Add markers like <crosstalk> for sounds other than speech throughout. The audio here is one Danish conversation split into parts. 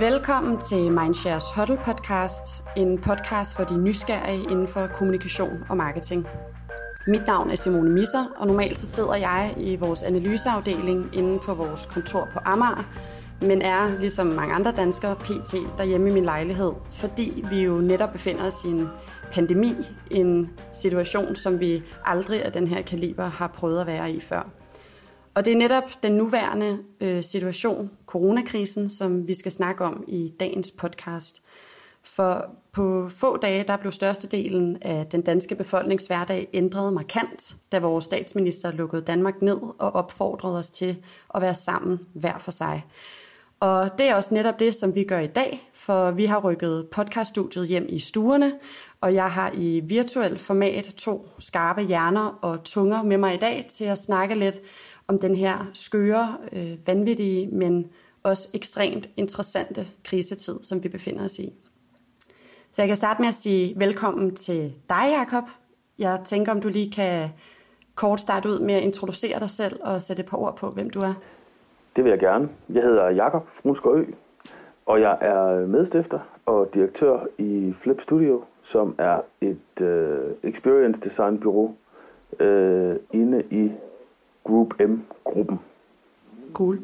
Velkommen til Mindshares Huddle podcast, en podcast for de nysgerrige inden for kommunikation og marketing. Mit navn er Simone Misser, og normalt så sidder jeg i vores analyseafdeling inde på vores kontor på Amager, men er, ligesom mange andre danskere, pt. derhjemme i min lejlighed, fordi vi jo netop befinder os i en pandemi, en situation, som vi aldrig af den her kaliber har prøvet at være i før. Og det er netop den nuværende øh, situation, coronakrisen, som vi skal snakke om i dagens podcast. For på få dage, der blev størstedelen af den danske befolknings hverdag ændret markant, da vores statsminister lukkede Danmark ned og opfordrede os til at være sammen hver for sig. Og det er også netop det, som vi gør i dag, for vi har rykket podcaststudiet hjem i stuerne, og jeg har i virtuelt format to skarpe hjerner og tunger med mig i dag til at snakke lidt om den her skøre, øh, vanvittige, men også ekstremt interessante krisetid, som vi befinder os i. Så jeg kan starte med at sige velkommen til dig, Jakob. Jeg tænker, om du lige kan kort starte ud med at introducere dig selv og sætte et par ord på, hvem du er. Det vil jeg gerne. Jeg hedder Jakob Frunskerø, og jeg er medstifter og direktør i Flip Studio, som er et øh, experience design bureau øh, inde i Group M-gruppen. Cool.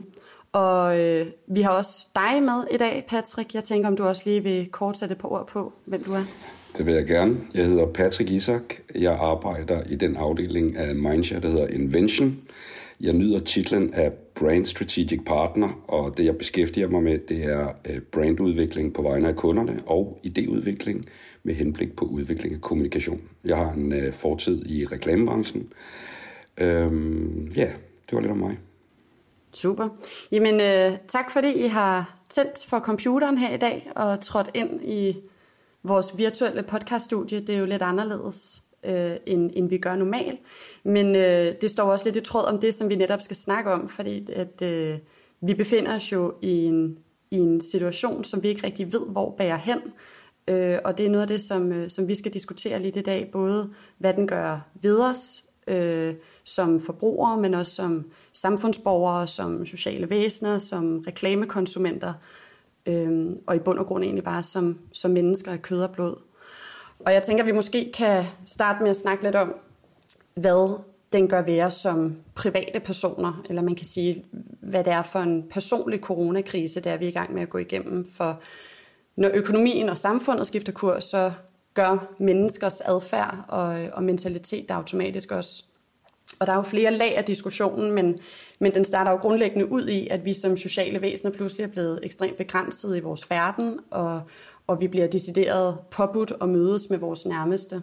Og øh, vi har også dig med i dag, Patrick. Jeg tænker, om du også lige vil kort sætte et par ord på, hvem du er. Det vil jeg gerne. Jeg hedder Patrick Isak. Jeg arbejder i den afdeling af Mindshare, der hedder Invention. Jeg nyder titlen af Brand Strategic Partner, og det jeg beskæftiger mig med, det er øh, brandudvikling på vegne af kunderne og idéudvikling med henblik på udvikling af kommunikation. Jeg har en øh, fortid i reklamebranchen, Øhm, ja, det var lidt om mig. Super. Jamen, øh, tak fordi I har tændt for computeren her i dag og trådt ind i vores virtuelle podcaststudie. Det er jo lidt anderledes, øh, end, end vi gør normalt. Men øh, det står også lidt i tråd om det, som vi netop skal snakke om, fordi at, øh, vi befinder os jo i en, i en situation, som vi ikke rigtig ved, hvor bærer hen. Øh, og det er noget af det, som, øh, som vi skal diskutere lidt i dag. Både hvad den gør ved os, øh, som forbrugere, men også som samfundsborgere, som sociale væsener, som reklamekonsumenter, øh, og i bund og grund egentlig bare som, som mennesker af kød og blod. Og jeg tænker, at vi måske kan starte med at snakke lidt om, hvad den gør ved os som private personer, eller man kan sige, hvad det er for en personlig coronakrise, der er vi i gang med at gå igennem. For når økonomien og samfundet skifter kurs, så gør menneskers adfærd og, og mentalitet der automatisk også. Og der er jo flere lag af diskussionen, men, men den starter jo grundlæggende ud i, at vi som sociale væsener pludselig er blevet ekstremt begrænset i vores færden, og, og vi bliver decideret påbudt at mødes med vores nærmeste.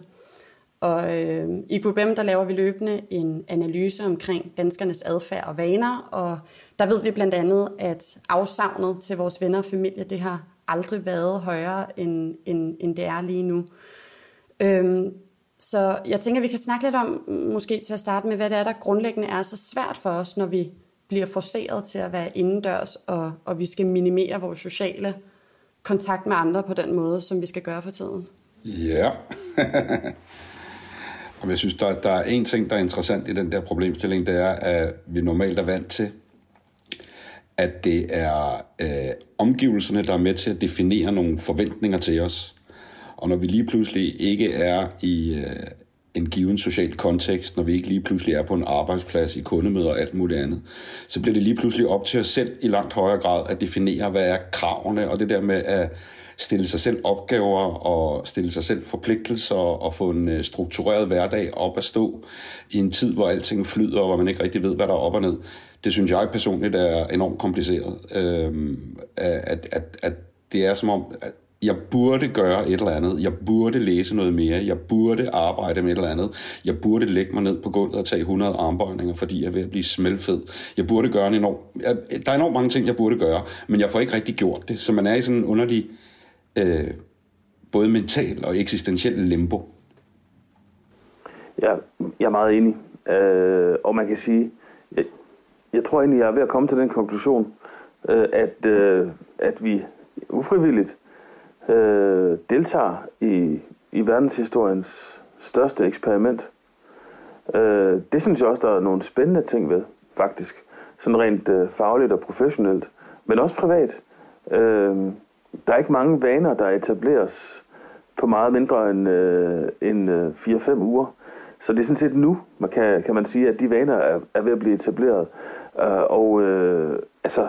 Og øh, i GroupM, der laver vi løbende en analyse omkring danskernes adfærd og vaner, og der ved vi blandt andet, at afsavnet til vores venner og familie, det har aldrig været højere, end, end, end det er lige nu. Øhm, så jeg tænker, at vi kan snakke lidt om, måske til at starte med, hvad det er, der grundlæggende er så svært for os, når vi bliver forceret til at være indendørs, og, og vi skal minimere vores sociale kontakt med andre på den måde, som vi skal gøre for tiden. Ja. <laughs> og jeg synes, der, der er en ting, der er interessant i den der problemstilling, det er, at vi normalt er vant til, at det er øh, omgivelserne, der er med til at definere nogle forventninger til os. Og når vi lige pludselig ikke er i øh, en given social kontekst, når vi ikke lige pludselig er på en arbejdsplads i kundemøder og alt muligt andet, så bliver det lige pludselig op til os selv i langt højere grad at definere, hvad er kravene, og det der med at stille sig selv opgaver og stille sig selv forpligtelser og få en øh, struktureret hverdag op at stå i en tid, hvor alting flyder, og hvor man ikke rigtig ved, hvad der er op og ned. Det synes jeg personligt er enormt kompliceret. Øhm, at, at, at det er som om, at jeg burde gøre et eller andet, jeg burde læse noget mere, jeg burde arbejde med et eller andet, jeg burde lægge mig ned på gulvet og tage 100 armbøjninger, fordi jeg er ved at blive smeltfed. Jeg burde gøre en enorm... Der er enormt mange ting, jeg burde gøre, men jeg får ikke rigtig gjort det. Så man er i sådan en underlig, øh, både mental og eksistentiel limbo. Ja, jeg er meget enig. Øh, og man kan sige, jeg, tror egentlig, jeg er ved at komme til den konklusion, øh, at, øh, at vi ufrivilligt øh, deltager i, i verdenshistoriens største eksperiment. Øh, det synes jeg også, der er nogle spændende ting ved, faktisk. Sådan rent øh, fagligt og professionelt, men også privat. Øh, der er ikke mange vaner, der etableres på meget mindre end, øh, end øh, 4-5 uger. Så det er sådan set nu, man kan, kan man sige, at de vaner er, er ved at blive etableret. Øh, og øh, altså,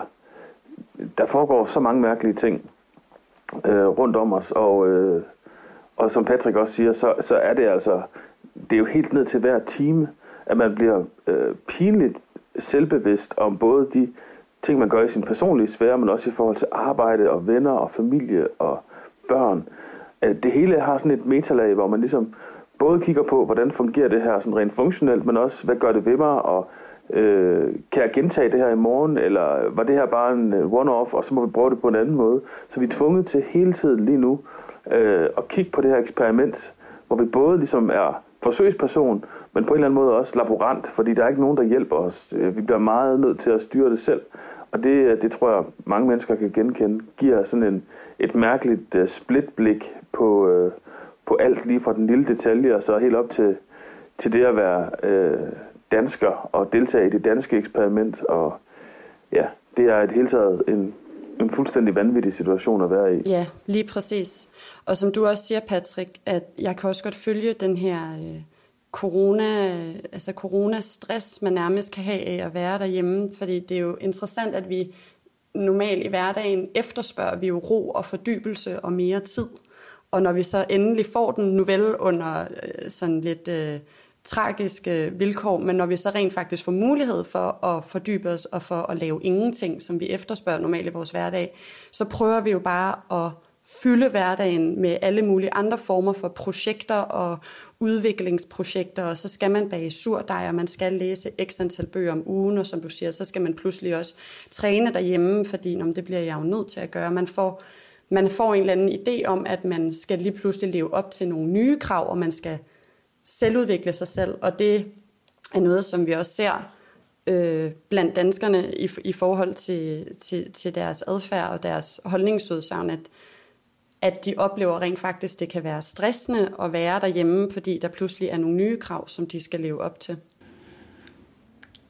der foregår så mange mærkelige ting øh, rundt om os, og, øh, og som Patrick også siger, så, så er det altså, det er jo helt ned til hver time, at man bliver øh, pinligt selvbevidst om både de ting, man gør i sin personlige sfære, men også i forhold til arbejde og venner og familie og børn. Øh, det hele har sådan et metalag, hvor man ligesom både kigger på, hvordan fungerer det her sådan rent funktionelt, men også, hvad gør det ved mig, og øh, kan jeg gentage det her i morgen, eller var det her bare en øh, one-off, og så må vi prøve det på en anden måde. Så vi er tvunget til hele tiden lige nu øh, at kigge på det her eksperiment, hvor vi både ligesom er forsøgsperson, men på en eller anden måde også laborant, fordi der er ikke nogen, der hjælper os. Øh, vi bliver meget nødt til at styre det selv. Og det, øh, det tror jeg, mange mennesker kan genkende, giver sådan en, et mærkeligt uh, splitblik på, uh, på alt, lige fra den lille detalje, og så helt op til, til det at være uh, dansker og deltage i det danske eksperiment. Og ja, det er et helt taget en, en fuldstændig vanvittig situation at være i. Ja, lige præcis. Og som du også siger, Patrick, at jeg kan også godt følge den her øh, corona, altså corona-stress, man nærmest kan have af at være derhjemme, fordi det er jo interessant, at vi normalt i hverdagen efterspørger vi jo ro og fordybelse og mere tid. Og når vi så endelig får den, nu vel under øh, sådan lidt øh, tragiske vilkår, men når vi så rent faktisk får mulighed for at fordybe os og for at lave ingenting, som vi efterspørger normalt i vores hverdag, så prøver vi jo bare at fylde hverdagen med alle mulige andre former for projekter og udviklingsprojekter, og så skal man bage surdej, og man skal læse x antal bøger om ugen, og som du siger, så skal man pludselig også træne derhjemme, fordi om det bliver jeg jo nødt til at gøre. Man får, man får en eller anden idé om, at man skal lige pludselig leve op til nogle nye krav, og man skal selvudvikle sig selv, og det er noget, som vi også ser øh, blandt danskerne i, i forhold til, til, til deres adfærd og deres holdningsudsagn, at at de oplever rent faktisk, det kan være stressende at være derhjemme, fordi der pludselig er nogle nye krav, som de skal leve op til.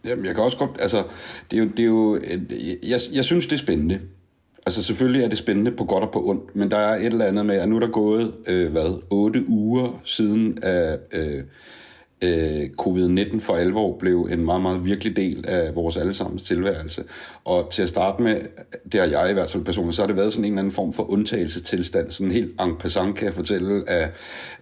Jamen, jeg kan også godt, altså, det er jo, det er jo jeg, jeg synes, det er spændende. Altså selvfølgelig er det spændende på godt og på ondt, men der er et eller andet med, at nu er der gået, øh, hvad, otte uger siden af, øh, øh, covid-19 for alvor blev en meget, meget virkelig del af vores allesammens tilværelse. Og til at starte med, det har jeg i hvert fald personligt, så har det været sådan en eller anden form for undtagelsestilstand. Sådan helt en passant kan jeg fortælle, at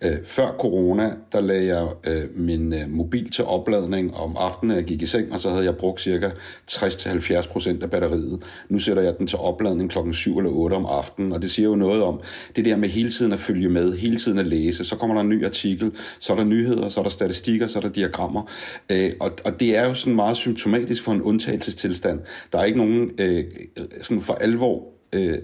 øh, før corona, der lagde jeg øh, min øh, mobil til opladning om aftenen, jeg gik i seng, og så havde jeg brugt cirka 60-70 procent af batteriet. Nu sætter jeg den til opladning klokken 7 eller 8 om aftenen, og det siger jo noget om det der med hele tiden at følge med, hele tiden at læse. Så kommer der en ny artikel, så er der nyheder, så er der statistikker, så er der diagrammer. Øh, og, og det er jo sådan meget symptomatisk for en undtagelsestilstand. Der er ikke nogen øh, sådan for alvor øh,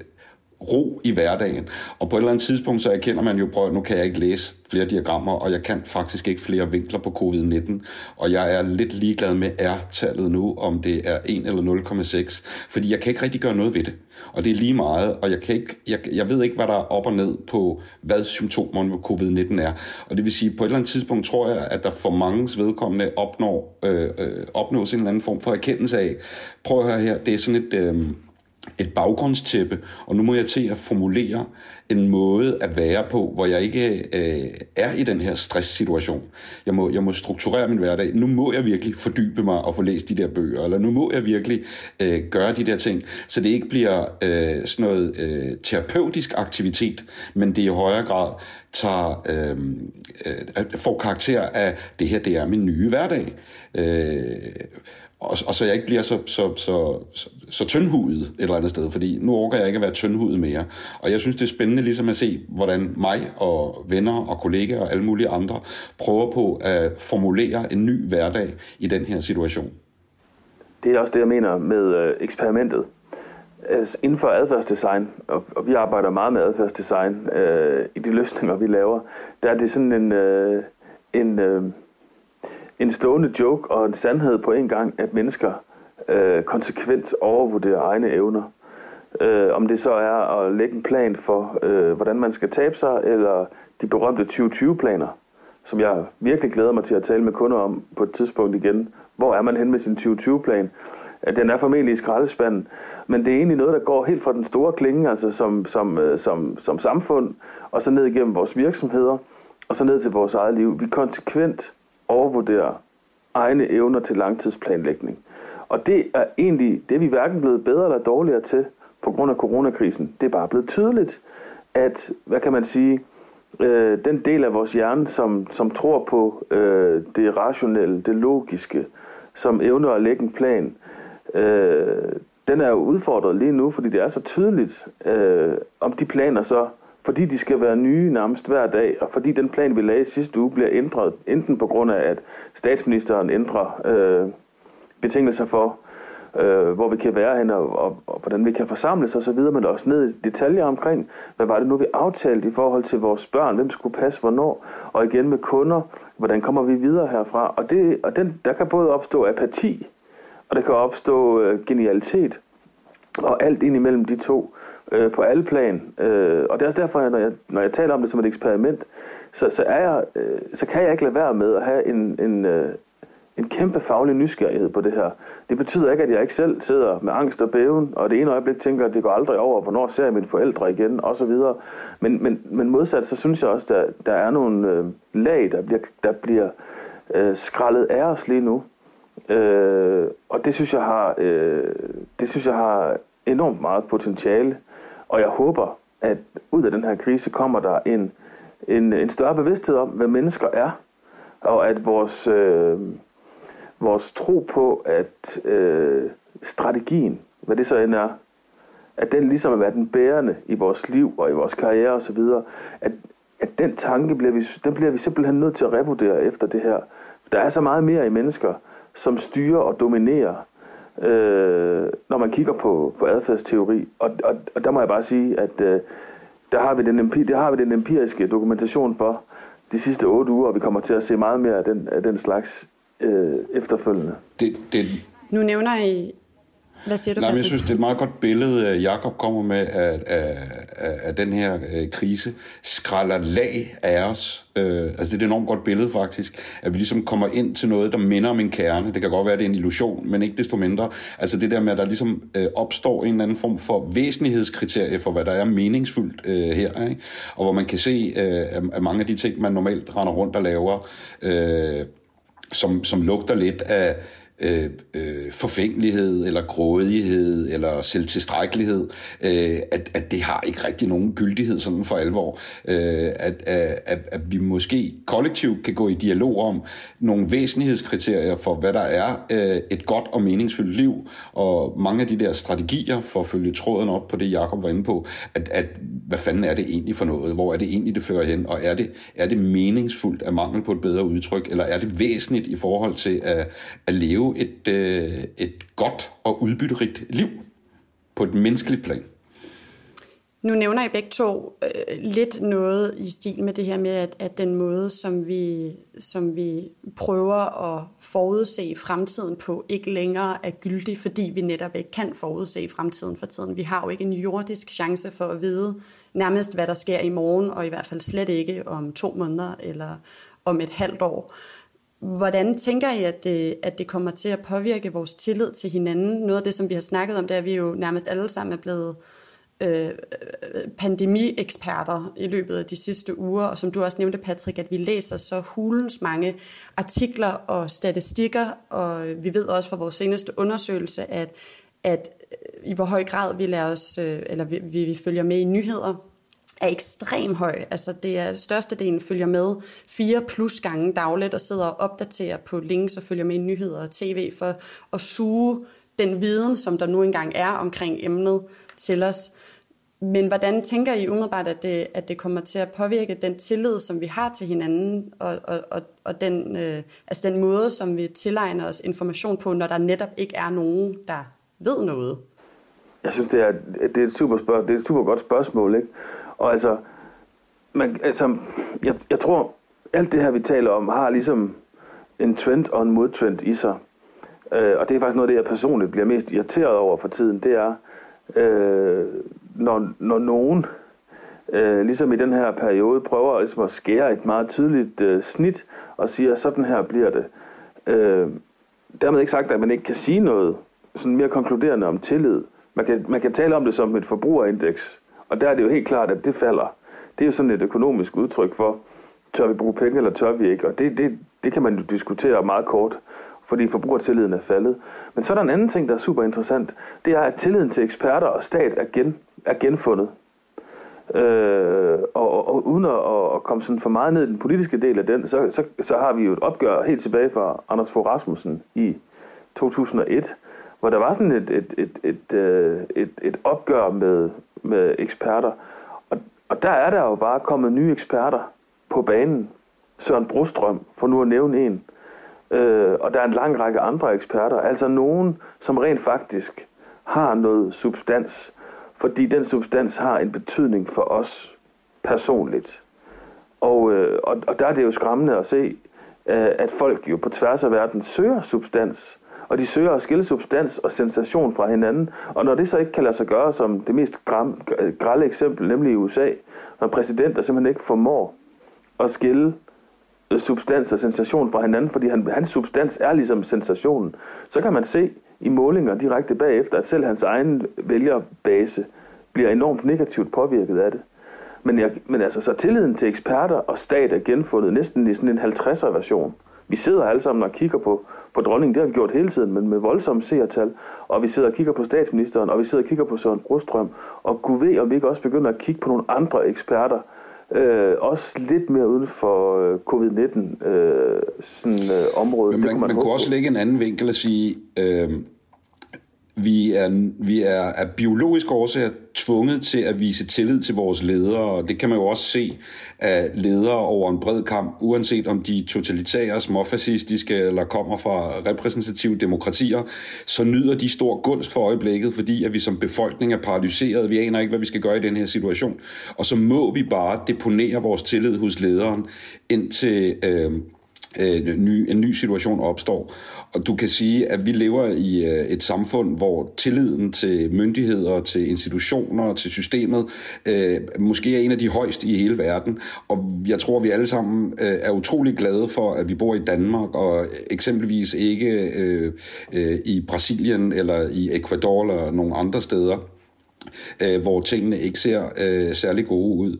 ro i hverdagen. Og på et eller andet tidspunkt, så erkender man jo, prøv, nu kan jeg ikke læse flere diagrammer, og jeg kan faktisk ikke flere vinkler på covid-19. Og jeg er lidt ligeglad med R-tallet nu, om det er 1 eller 0,6, fordi jeg kan ikke rigtig gøre noget ved det. Og det er lige meget, og jeg, kan ikke, jeg, jeg ved ikke, hvad der er op og ned på, hvad symptomerne med covid-19 er. Og det vil sige, på et eller andet tidspunkt tror jeg, at der for mange vedkommende opnår, øh, øh, opnås en eller anden form for erkendelse af, prøv at høre her, det er sådan et... Øh, et baggrundstæppe, og nu må jeg til at formulere en måde at være på, hvor jeg ikke øh, er i den her stresssituation. Jeg må, jeg må strukturere min hverdag. Nu må jeg virkelig fordybe mig og få læst de der bøger, eller nu må jeg virkelig øh, gøre de der ting, så det ikke bliver øh, sådan noget øh, terapeutisk aktivitet, men det i højere grad tager, øh, øh, får karakter af, det her det er min nye hverdag. Øh, og, og så jeg ikke bliver så, så, så, så, så tyndhudet et eller andet sted, fordi nu orker jeg ikke at være tyndhudet mere. Og jeg synes, det er spændende ligesom at se, hvordan mig og venner og kollegaer og alle mulige andre prøver på at formulere en ny hverdag i den her situation. Det er også det, jeg mener med øh, eksperimentet. Altså, inden for adfærdsdesign, og, og vi arbejder meget med adfærdsdesign øh, i de løsninger, vi laver, der er det sådan en, øh, en øh, en stående joke og en sandhed på en gang, at mennesker øh, konsekvent overvurderer egne evner. Øh, om det så er at lægge en plan for, øh, hvordan man skal tabe sig, eller de berømte 2020-planer, som jeg virkelig glæder mig til at tale med kunder om på et tidspunkt igen. Hvor er man hen med sin 2020-plan? at den er formentlig i skraldespanden. Men det er egentlig noget, der går helt fra den store klinge, altså som, som, øh, som, som samfund, og så ned igennem vores virksomheder, og så ned til vores eget liv. Vi konsekvent overvurderer egne evner til langtidsplanlægning. Og det er egentlig, det er vi hverken blevet bedre eller dårligere til på grund af coronakrisen. Det er bare blevet tydeligt, at, hvad kan man sige, øh, den del af vores hjerne, som, som tror på øh, det rationelle, det logiske, som evner at lægge en plan, øh, den er jo udfordret lige nu, fordi det er så tydeligt, øh, om de planer så, fordi de skal være nye nærmest hver dag, og fordi den plan, vi lagde sidste uge, bliver ændret, enten på grund af, at statsministeren ændrer øh, betingelser for, øh, hvor vi kan være hen, og, og, og hvordan vi kan forsamles osv., men også ned i detaljer omkring, hvad var det nu, vi aftalte i forhold til vores børn, hvem skulle passe hvornår, og igen med kunder, hvordan kommer vi videre herfra. Og, det, og den, der kan både opstå apati, og der kan opstå øh, genialitet, og alt ind imellem de to øh, på alle plan. Øh, og det er også derfor, når jeg, når jeg taler om det som et eksperiment, så, så, er jeg, øh, så kan jeg ikke lade være med at have en, en, øh, en kæmpe faglig nysgerrighed på det her. Det betyder ikke, at jeg ikke selv sidder med angst og bæven, og det ene øjeblik tænker, at det går aldrig over, hvornår ser jeg mine forældre igen, og så videre. Men, men, men modsat, så synes jeg også, at der, der er nogle øh, lag, der bliver, der bliver øh, skrællet af os lige nu. Øh, og det synes jeg har, øh, det synes jeg har enormt meget potentiale. Og jeg håber, at ud af den her krise kommer der en, en, en større bevidsthed om, hvad mennesker er, og at vores, øh, vores tro på, at øh, strategien, hvad det så end er, at den ligesom er være den bærende i vores liv og i vores karriere osv., at, at den tanke bliver vi, den bliver vi simpelthen nødt til at revurdere efter det her. Der er så meget mere i mennesker, som styrer og dominerer, øh, når man kigger på, på adfærdsteori. Og, og, og der må jeg bare sige, at øh, der, har vi den empi, der har vi den empiriske dokumentation for de sidste otte uger, og vi kommer til at se meget mere af den, af den slags øh, efterfølgende. Det, det, nu nævner I hvad siger du, Nej, jeg synes, det er et meget godt billede, Jakob kommer med af, af, af, af den her øh, krise. Skralder lag af os. Øh, altså, det er et enormt godt billede, faktisk. At vi ligesom kommer ind til noget, der minder om en kerne. Det kan godt være, at det er en illusion, men ikke desto mindre. Altså det der med, at der ligesom øh, opstår en eller anden form for væsentlighedskriterie for, hvad der er meningsfuldt øh, her. Ikke? Og hvor man kan se, øh, at mange af de ting, man normalt render rundt og laver, øh, som, som lugter lidt af øh, øh, forfængelighed, eller grådighed, eller selvtilstrækkelighed, øh, at, at det har ikke rigtig nogen gyldighed sådan for alvor. Øh, at, at, at vi måske kollektivt kan gå i dialog om nogle væsentlighedskriterier for, hvad der er øh, et godt og meningsfyldt liv, og mange af de der strategier for at følge tråden op på det, Jacob var inde på, at, at hvad fanden er det egentlig for noget? Hvor er det egentlig, det fører hen? Og er det, er det meningsfuldt af mangel på et bedre udtryk, eller er det væsentligt i forhold til at, at leve et, øh, et godt og udbytterigt liv på et menneskeligt plan. Nu nævner I begge to øh, lidt noget i stil med det her med, at, at den måde, som vi, som vi prøver at forudse fremtiden på, ikke længere er gyldig, fordi vi netop ikke kan forudse fremtiden for tiden. Vi har jo ikke en jordisk chance for at vide nærmest, hvad der sker i morgen, og i hvert fald slet ikke om to måneder eller om et halvt år. Hvordan tænker I, at det, at det kommer til at påvirke vores tillid til hinanden? Noget af det, som vi har snakket om, det er, at vi jo nærmest alle sammen er blevet øh, pandemieksperter i løbet af de sidste uger, og som du også nævnte, Patrick, at vi læser så hulens mange artikler og statistikker, og vi ved også fra vores seneste undersøgelse, at, at i hvor høj grad vi lader os, øh, eller vi, vi følger med i nyheder, er ekstrem høj. Altså det er størstedelen følger med fire plus gange dagligt og sidder og opdaterer på links og følger med i nyheder og tv for at suge den viden, som der nu engang er omkring emnet til os. Men hvordan tænker I umiddelbart, at det, at det kommer til at påvirke den tillid, som vi har til hinanden, og, og, og, og den, øh, altså den måde, som vi tilegner os information på, når der netop ikke er nogen, der ved noget? Jeg synes, det er, det er, et, super spørg- det er et super godt spørgsmål. Ikke? Og altså, man, altså jeg, jeg tror, alt det her, vi taler om, har ligesom en trend og en modtrend i sig. Øh, og det er faktisk noget af det, jeg personligt bliver mest irriteret over for tiden. Det er, øh, når, når nogen, øh, ligesom i den her periode, prøver ligesom at skære et meget tydeligt øh, snit og siger, sådan her bliver det. Øh, dermed ikke sagt, at man ikke kan sige noget, sådan mere konkluderende om tillid. Man kan, man kan tale om det som et forbrugerindeks, og der er det jo helt klart, at det falder. Det er jo sådan et økonomisk udtryk for, tør vi bruge penge, eller tør vi ikke? Og det, det, det kan man jo diskutere meget kort, fordi forbrugertilliden er faldet. Men så er der en anden ting, der er super interessant. Det er, at tilliden til eksperter og stat er, gen, er genfundet. Øh, og, og, og uden at, at komme sådan for meget ned i den politiske del af den, så, så, så har vi jo et opgør helt tilbage fra Anders Fogh Rasmussen i 2001, hvor der var sådan et, et, et, et, øh, et, et opgør med, med eksperter. Og, og der er der jo bare kommet nye eksperter på banen. Søren Brostrøm, for nu at nævne en. Øh, og der er en lang række andre eksperter. Altså nogen, som rent faktisk har noget substans. Fordi den substans har en betydning for os personligt. Og, øh, og, og der er det jo skræmmende at se, øh, at folk jo på tværs af verden søger substans og de søger at skille substans og sensation fra hinanden. Og når det så ikke kan lade sig gøre som det mest grælde eksempel, nemlig i USA, når præsidenter simpelthen ikke formår at skille øh, substans og sensation fra hinanden, fordi han, hans substans er ligesom sensationen, så kan man se i målinger direkte bagefter, at selv hans egen vælgerbase bliver enormt negativt påvirket af det. Men, jeg, men altså, så tilliden til eksperter og stat er genfundet næsten i sådan en 50'er version. Vi sidder alle sammen og kigger på, på dronningen, det har vi gjort hele tiden, men med voldsomme seertal, og vi sidder og kigger på statsministeren, og vi sidder og kigger på Søren Brostrøm, og gud ved, om vi ikke også begynder at kigge på nogle andre eksperter, øh, også lidt mere uden for øh, covid-19 øh, sådan, øh, område. Men man, det kunne man, man kunne også lægge en anden vinkel og sige, øh, vi er, vi er af biologiske årsager tvunget til at vise tillid til vores ledere, og det kan man jo også se af ledere over en bred kamp, uanset om de er totalitære, småfascistiske eller kommer fra repræsentative demokratier, så nyder de stor gunst for øjeblikket, fordi at vi som befolkning er paralyseret. Vi aner ikke, hvad vi skal gøre i den her situation. Og så må vi bare deponere vores tillid hos lederen, indtil... Øh, øh, ny, en ny situation opstår. Og du kan sige, at vi lever i øh, et samfund, hvor tilliden til myndigheder, til institutioner, til systemet, øh, måske er en af de højeste i hele verden. Og jeg tror, vi alle sammen øh, er utrolig glade for, at vi bor i Danmark, og eksempelvis ikke øh, øh, i Brasilien eller i Ecuador eller nogle andre steder øh, hvor tingene ikke ser øh, særlig gode ud.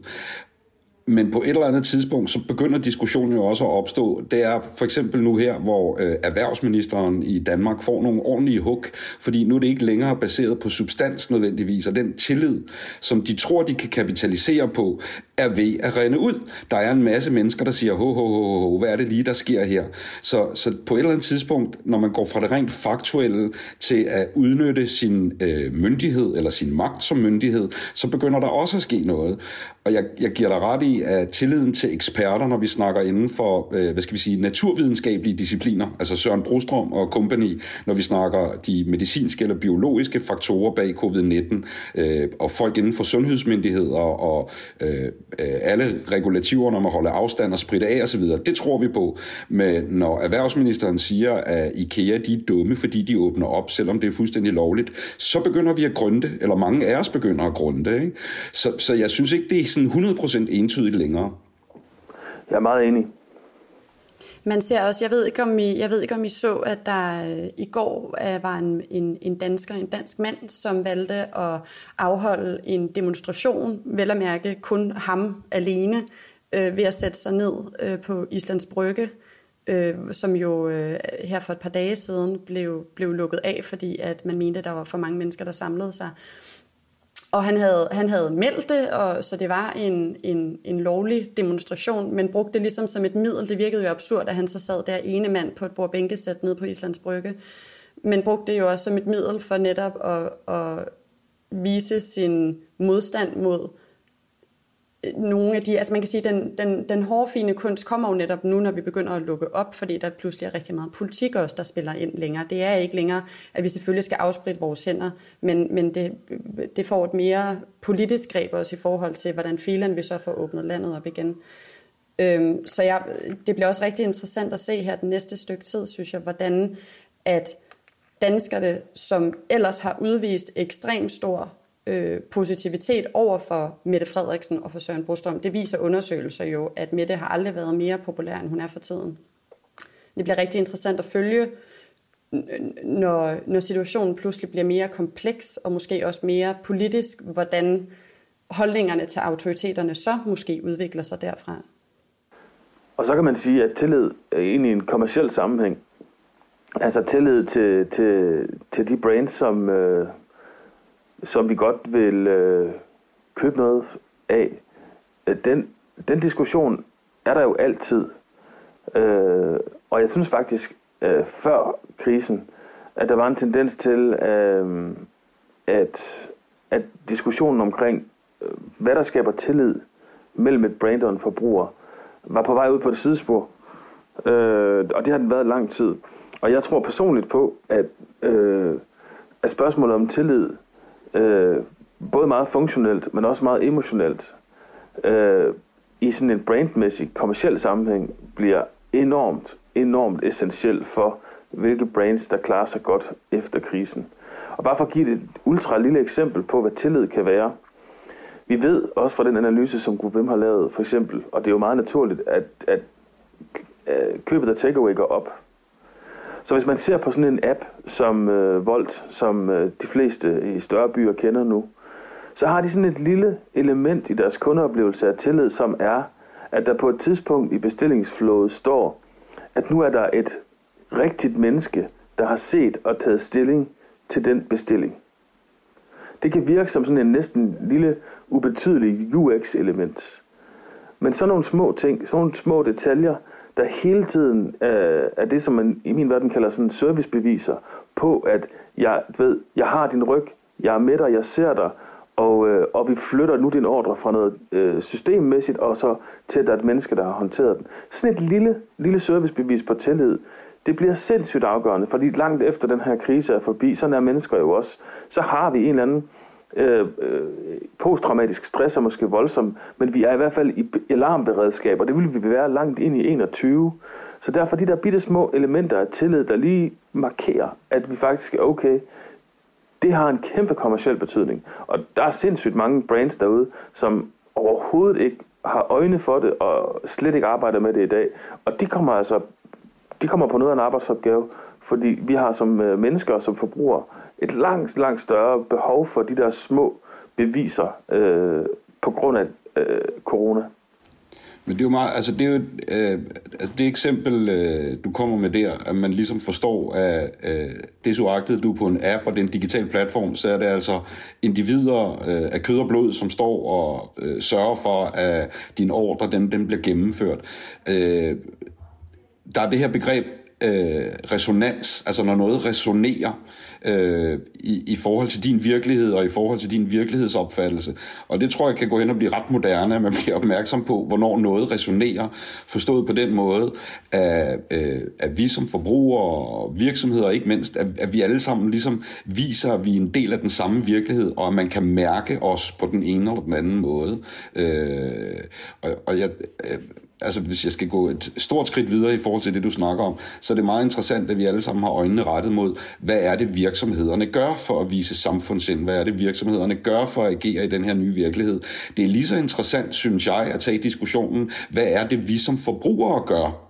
Men på et eller andet tidspunkt, så begynder diskussionen jo også at opstå. Det er for eksempel nu her, hvor øh, erhvervsministeren i Danmark får nogle ordentlige hug, fordi nu er det ikke længere baseret på substans nødvendigvis, og den tillid, som de tror, de kan kapitalisere på, er ved at rende ud. Der er en masse mennesker, der siger, ho, ho, ho, ho, hvad er det lige, der sker her? Så, så på et eller andet tidspunkt, når man går fra det rent faktuelle til at udnytte sin øh, myndighed eller sin magt som myndighed, så begynder der også at ske noget. Og jeg, jeg giver dig ret i, at tilliden til eksperter, når vi snakker inden for, øh, hvad skal vi sige, naturvidenskabelige discipliner, altså Søren Brostrøm og company, når vi snakker de medicinske eller biologiske faktorer bag covid-19, øh, og folk inden for sundhedsmyndigheder og øh, øh alle regulativerne om at holde afstand og spritte af osv., det tror vi på. Men når erhvervsministeren siger, at IKEA de er dumme, fordi de åbner op, selvom det er fuldstændig lovligt, så begynder vi at grunde, eller mange af os begynder at grunde. Ikke? Så, så jeg synes ikke, det er sådan 100% entydigt længere. Jeg er meget enig. Man ser også, jeg ved ikke om I, jeg ved ikke om I så, at der øh, i går uh, var en, en, en dansker, en dansk mand, som valgte at afholde en demonstration, vel at mærke kun ham alene, uh, ved at sætte sig ned uh, på Islands Brygge, uh, som jo uh, her for et par dage siden blev, blev lukket af, fordi at man mente, at der var for mange mennesker, der samlede sig. Og han havde, han havde meldt det, og, så det var en, en, en lovlig demonstration, men brugte det ligesom som et middel. Det virkede jo absurd, at han så sad der ene mand på et bordbænkesæt nede på Islands Brygge. Men brugte det jo også som et middel for netop at, at vise sin modstand mod nogle af de, altså man kan sige, den, den, den hårfine kunst kommer jo netop nu, når vi begynder at lukke op, fordi der pludselig er rigtig meget politik også, der spiller ind længere. Det er ikke længere, at vi selvfølgelig skal afspritte vores hænder, men, men det, det får et mere politisk greb også i forhold til, hvordan filen vi så får åbnet landet op igen. Øhm, så jeg, det bliver også rigtig interessant at se her den næste stykke tid, synes jeg, hvordan at danskerne, som ellers har udvist ekstremt stor øh, positivitet over for Mette Frederiksen og for Søren Brostrøm. Det viser undersøgelser jo, at Mette har aldrig været mere populær, end hun er for tiden. Det bliver rigtig interessant at følge, når, når situationen pludselig bliver mere kompleks og måske også mere politisk, hvordan holdningerne til autoriteterne så måske udvikler sig derfra. Og så kan man sige, at tillid er i en kommersiel sammenhæng. Altså tillid til, til, til de brands, som, øh, som vi godt vil øh, købe noget af. Øh, den, den diskussion er der jo altid. Øh, og jeg synes faktisk, øh, før krisen, at der var en tendens til, øh, at, at diskussionen omkring, øh, hvad der skaber tillid mellem et brand og en forbruger, var på vej ud på et sidespor. Øh, og det har den været lang tid. Og jeg tror personligt på, at, øh, at spørgsmålet om tillid, øh, både meget funktionelt, men også meget emotionelt, øh, i sådan en brandmæssig, kommersiel sammenhæng, bliver enormt, enormt essentiel for, hvilke brands, der klarer sig godt efter krisen. Og bare for at give et ultra lille eksempel på, hvad tillid kan være. Vi ved også fra den analyse, som GroupM har lavet, for eksempel, og det er jo meget naturligt, at, at, at købet af takeaway går op. Så hvis man ser på sådan en app som øh, Volt, som øh, de fleste i større byer kender nu, så har de sådan et lille element i deres kundeoplevelse af tillid, som er, at der på et tidspunkt i bestillingsflowet står, at nu er der et rigtigt menneske, der har set og taget stilling til den bestilling. Det kan virke som sådan en næsten lille, ubetydelig UX-element. Men sådan nogle små ting, sådan nogle små detaljer, der hele tiden øh, er det, som man i min verden kalder sådan servicebeviser på, at jeg ved, jeg har din ryg, jeg er med dig, jeg ser dig, og, øh, og vi flytter nu din ordre fra noget øh, systemmæssigt, og så til, at der er et menneske, der har håndteret den. Sådan et lille, lille servicebevis på tillid, det bliver sindssygt afgørende, fordi langt efter den her krise er forbi, så er mennesker jo også, så har vi en eller anden øh, øh, posttraumatisk stress er måske voldsom, men vi er i hvert fald i alarmberedskab, og det vil vi være langt ind i 21. Så derfor de der bitte små elementer af tillid, der lige markerer, at vi faktisk er okay, det har en kæmpe kommersiel betydning. Og der er sindssygt mange brands derude, som overhovedet ikke har øjne for det, og slet ikke arbejder med det i dag. Og de kommer altså de kommer på noget af en arbejdsopgave, fordi vi har som øh, mennesker og som forbrugere et langt, langt større behov for de der små beviser øh, på grund af øh, corona. Men det er jo meget, altså det er jo, øh, altså det eksempel, øh, du kommer med der, at man ligesom forstår, at øh, det så du er på en app og det er en digital platform, så er det altså individer øh, af kød og blod, som står og øh, sørger for, at din ordre, den, den bliver gennemført. Øh, der er det her begreb øh, resonans, altså når noget resonerer øh, i, i forhold til din virkelighed og i forhold til din virkelighedsopfattelse. Og det tror jeg kan gå hen og blive ret moderne, at man bliver opmærksom på, hvornår noget resonerer, forstået på den måde, at, øh, at vi som forbrugere og virksomheder, ikke mindst, at, at vi alle sammen ligesom viser, at vi er en del af den samme virkelighed, og at man kan mærke os på den ene eller den anden måde. Øh, og, og jeg... Øh, altså hvis jeg skal gå et stort skridt videre i forhold til det, du snakker om, så er det meget interessant, at vi alle sammen har øjnene rettet mod, hvad er det virksomhederne gør for at vise samfundsind? Hvad er det virksomhederne gør for at agere i den her nye virkelighed? Det er lige så interessant, synes jeg, at tage diskussionen, hvad er det vi som forbrugere gør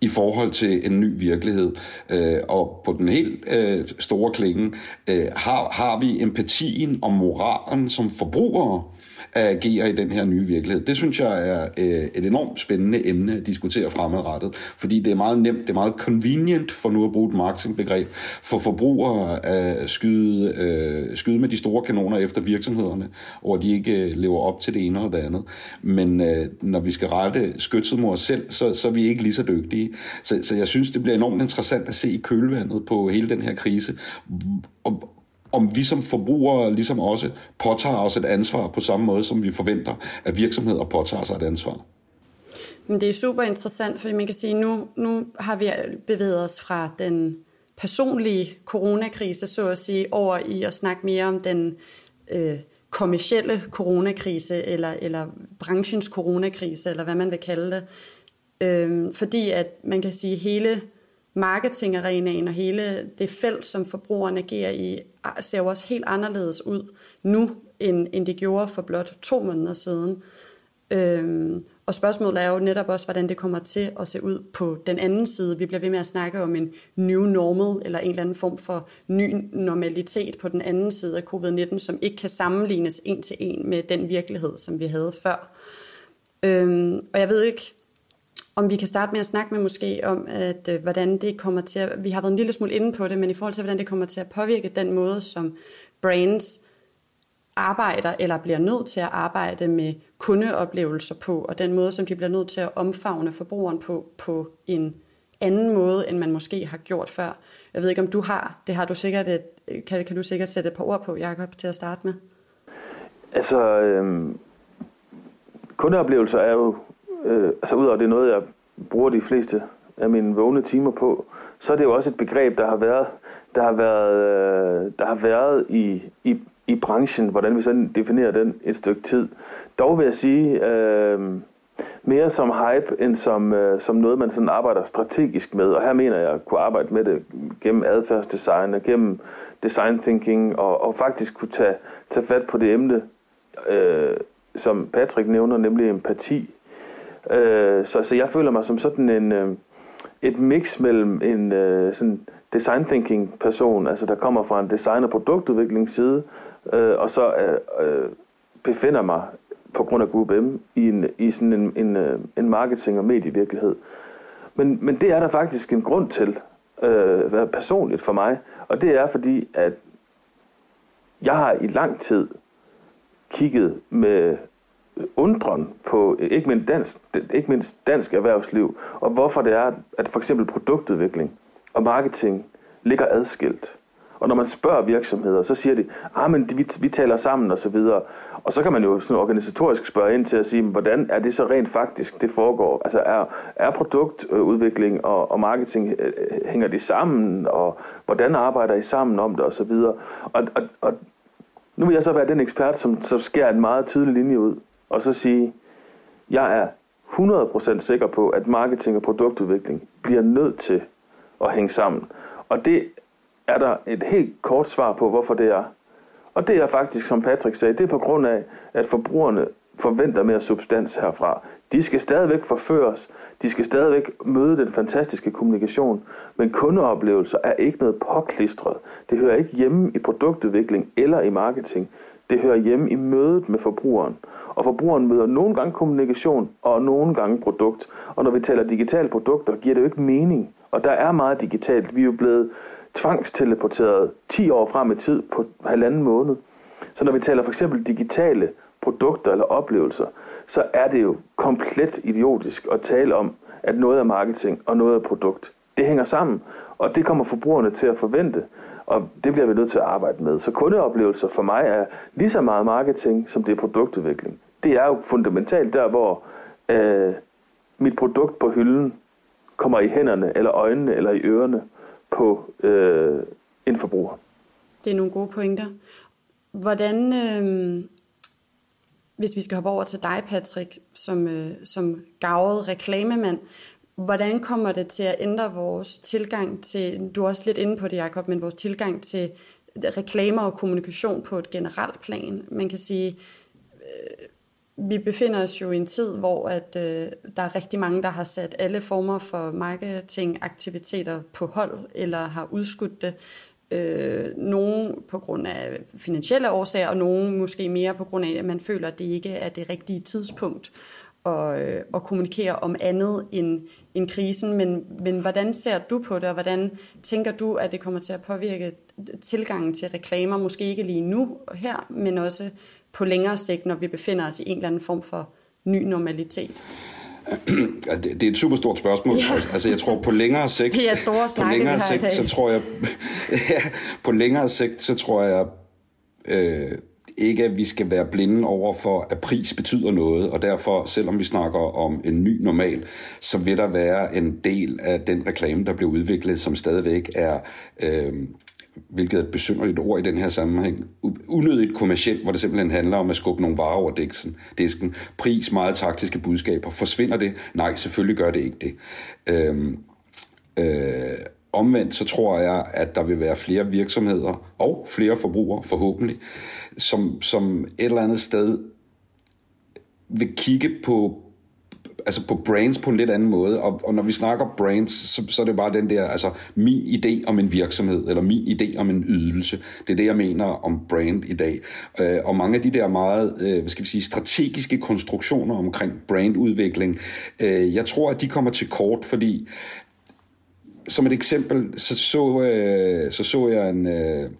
i forhold til en ny virkelighed. Øh, og på den helt øh, store klinge øh, har, har vi empatien og moralen som forbrugere at agere i den her nye virkelighed. Det synes jeg er øh, et enormt spændende emne at diskutere fremadrettet, fordi det er meget nemt, det er meget convenient, for nu at bruge et marketingbegreb, for forbrugere at skyde, øh, skyde med de store kanoner efter virksomhederne, og de ikke øh, lever op til det ene eller det andet. Men øh, når vi skal rette skytset mod os selv, så, så er vi ikke lige så dygtige. Så, så jeg synes, det bliver enormt interessant at se i kølvandet på hele den her krise, og, om vi som forbrugere ligesom også påtager os et ansvar på samme måde, som vi forventer, at virksomheder påtager sig et ansvar. Men det er super interessant, fordi man kan sige, nu, nu har vi bevæget os fra den personlige coronakrise, så at sige, over i at snakke mere om den øh, kommercielle coronakrise, eller, eller branchens coronakrise, eller hvad man vil kalde det. Øh, fordi at man kan sige, hele marketingarenaen og hele det felt, som forbrugerne agerer i, ser jo også helt anderledes ud nu, end, end det gjorde for blot to måneder siden. Øhm, Og spørgsmålet er jo netop også, hvordan det kommer til at se ud på den anden side. Vi bliver ved med at snakke om en new normal, eller en eller anden form for ny normalitet på den anden side af covid-19, som ikke kan sammenlignes en til en med den virkelighed, som vi havde før. Øhm, og jeg ved ikke, om vi kan starte med at snakke med måske om, at øh, hvordan det kommer til at, vi har været en lille smule inde på det, men i forhold til, hvordan det kommer til at påvirke den måde, som brands arbejder eller bliver nødt til at arbejde med kundeoplevelser på, og den måde, som de bliver nødt til at omfavne forbrugeren på, på en anden måde, end man måske har gjort før. Jeg ved ikke, om du har, det har du sikkert et, kan, kan du sikkert sætte et par ord på, Jacob, til at starte med? Altså, øhm, kundeoplevelser er jo, øh, altså udover det er noget, jeg bruger de fleste af mine vågne timer på, så er det jo også et begreb, der har været, der har været, øh, der har været i, i, i branchen, hvordan vi så definerer den et stykke tid. Dog vil jeg sige, øh, mere som hype, end som, øh, som noget, man sådan arbejder strategisk med. Og her mener jeg at kunne arbejde med det gennem adfærdsdesign og gennem design thinking, og, og faktisk kunne tage, tage fat på det emne, øh, som Patrick nævner, nemlig empati. Øh, så, så jeg føler mig som sådan en, øh, et mix mellem en øh, sådan design thinking person, altså der kommer fra en design- og produktudviklingsside, øh, og så øh, øh, befinder mig på grund af Group M i, en, i sådan en, en, øh, en marketing- og medievirkelighed. Men, men det er der faktisk en grund til, øh, personligt for mig, og det er fordi, at jeg har i lang tid kigget med undren på ikke mindst, dansk, ikke mindst dansk erhvervsliv, og hvorfor det er, at for eksempel produktudvikling og marketing ligger adskilt. Og når man spørger virksomheder, så siger de, ah, men vi, vi taler sammen og så videre. Og så kan man jo sådan organisatorisk spørge ind til at sige, hvordan er det så rent faktisk, det foregår? Altså er, er produktudvikling og, og marketing, øh, øh, hænger de sammen? Og hvordan arbejder I sammen om det og så videre? Og, og, og nu vil jeg så være den ekspert, som, som skærer en meget tydelig linje ud, og så sige, jeg er 100% sikker på, at marketing og produktudvikling bliver nødt til at hænge sammen. Og det er der et helt kort svar på, hvorfor det er. Og det er faktisk, som Patrick sagde, det er på grund af, at forbrugerne forventer mere substans herfra. De skal stadigvæk forføres, de skal stadigvæk møde den fantastiske kommunikation, men kundeoplevelser er ikke noget påklistret. Det hører ikke hjemme i produktudvikling eller i marketing. Det hører hjemme i mødet med forbrugeren. Og forbrugeren møder nogle gange kommunikation og nogle gange produkt. Og når vi taler digitale produkter, giver det jo ikke mening. Og der er meget digitalt. Vi er jo blevet tvangsteleporteret 10 år frem i tid på halvanden måned. Så når vi taler for eksempel digitale produkter eller oplevelser, så er det jo komplet idiotisk at tale om, at noget er marketing og noget er produkt. Det hænger sammen, og det kommer forbrugerne til at forvente, og det bliver vi nødt til at arbejde med. Så kundeoplevelser for mig er lige så meget marketing, som det er produktudvikling. Det er jo fundamentalt der, hvor øh, mit produkt på hylden kommer i hænderne, eller øjnene, eller i ørerne på øh, en forbruger. Det er nogle gode pointer. Hvordan, øh, hvis vi skal hoppe over til dig, Patrick, som, øh, som gavet reklamemand, hvordan kommer det til at ændre vores tilgang til, du er også lidt inde på det, Jacob, men vores tilgang til reklamer og kommunikation på et generelt plan? Man kan sige, øh, vi befinder os jo i en tid, hvor at, øh, der er rigtig mange, der har sat alle former for marketingaktiviteter på hold, eller har udskudt det. Øh, nogle på grund af finansielle årsager, og nogle måske mere på grund af, at man føler, at det ikke er det rigtige tidspunkt at, øh, at kommunikere om andet end, end krisen. Men, men hvordan ser du på det, og hvordan tænker du, at det kommer til at påvirke tilgangen til reklamer, måske ikke lige nu her, men også på længere sigt, når vi befinder os i en eller anden form for ny normalitet? det, er et super stort spørgsmål. Ja. Altså, jeg tror på længere sigt... Det er store snakke, på længere sigt, så tror jeg... <laughs> ja, på længere sigt, så tror jeg... Øh, ikke, at vi skal være blinde over for, at pris betyder noget, og derfor, selvom vi snakker om en ny normal, så vil der være en del af den reklame, der bliver udviklet, som stadigvæk er øh, hvilket er et besynderligt ord i den her sammenhæng, unødigt kommercielt, hvor det simpelthen handler om at skubbe nogle varer over disken. disken. Pris, meget taktiske budskaber. Forsvinder det? Nej, selvfølgelig gør det ikke det. Øhm, øh, omvendt så tror jeg, at der vil være flere virksomheder og flere forbrugere forhåbentlig, som, som et eller andet sted vil kigge på altså på brands på en lidt anden måde. Og, og når vi snakker brands, så, så er det bare den der, altså min idé om en virksomhed, eller min idé om en ydelse. Det er det, jeg mener om brand i dag. Øh, og mange af de der meget, øh, hvad skal vi sige, strategiske konstruktioner omkring brandudvikling, øh, jeg tror, at de kommer til kort, fordi som et eksempel, så så, øh, så, så jeg en... Øh,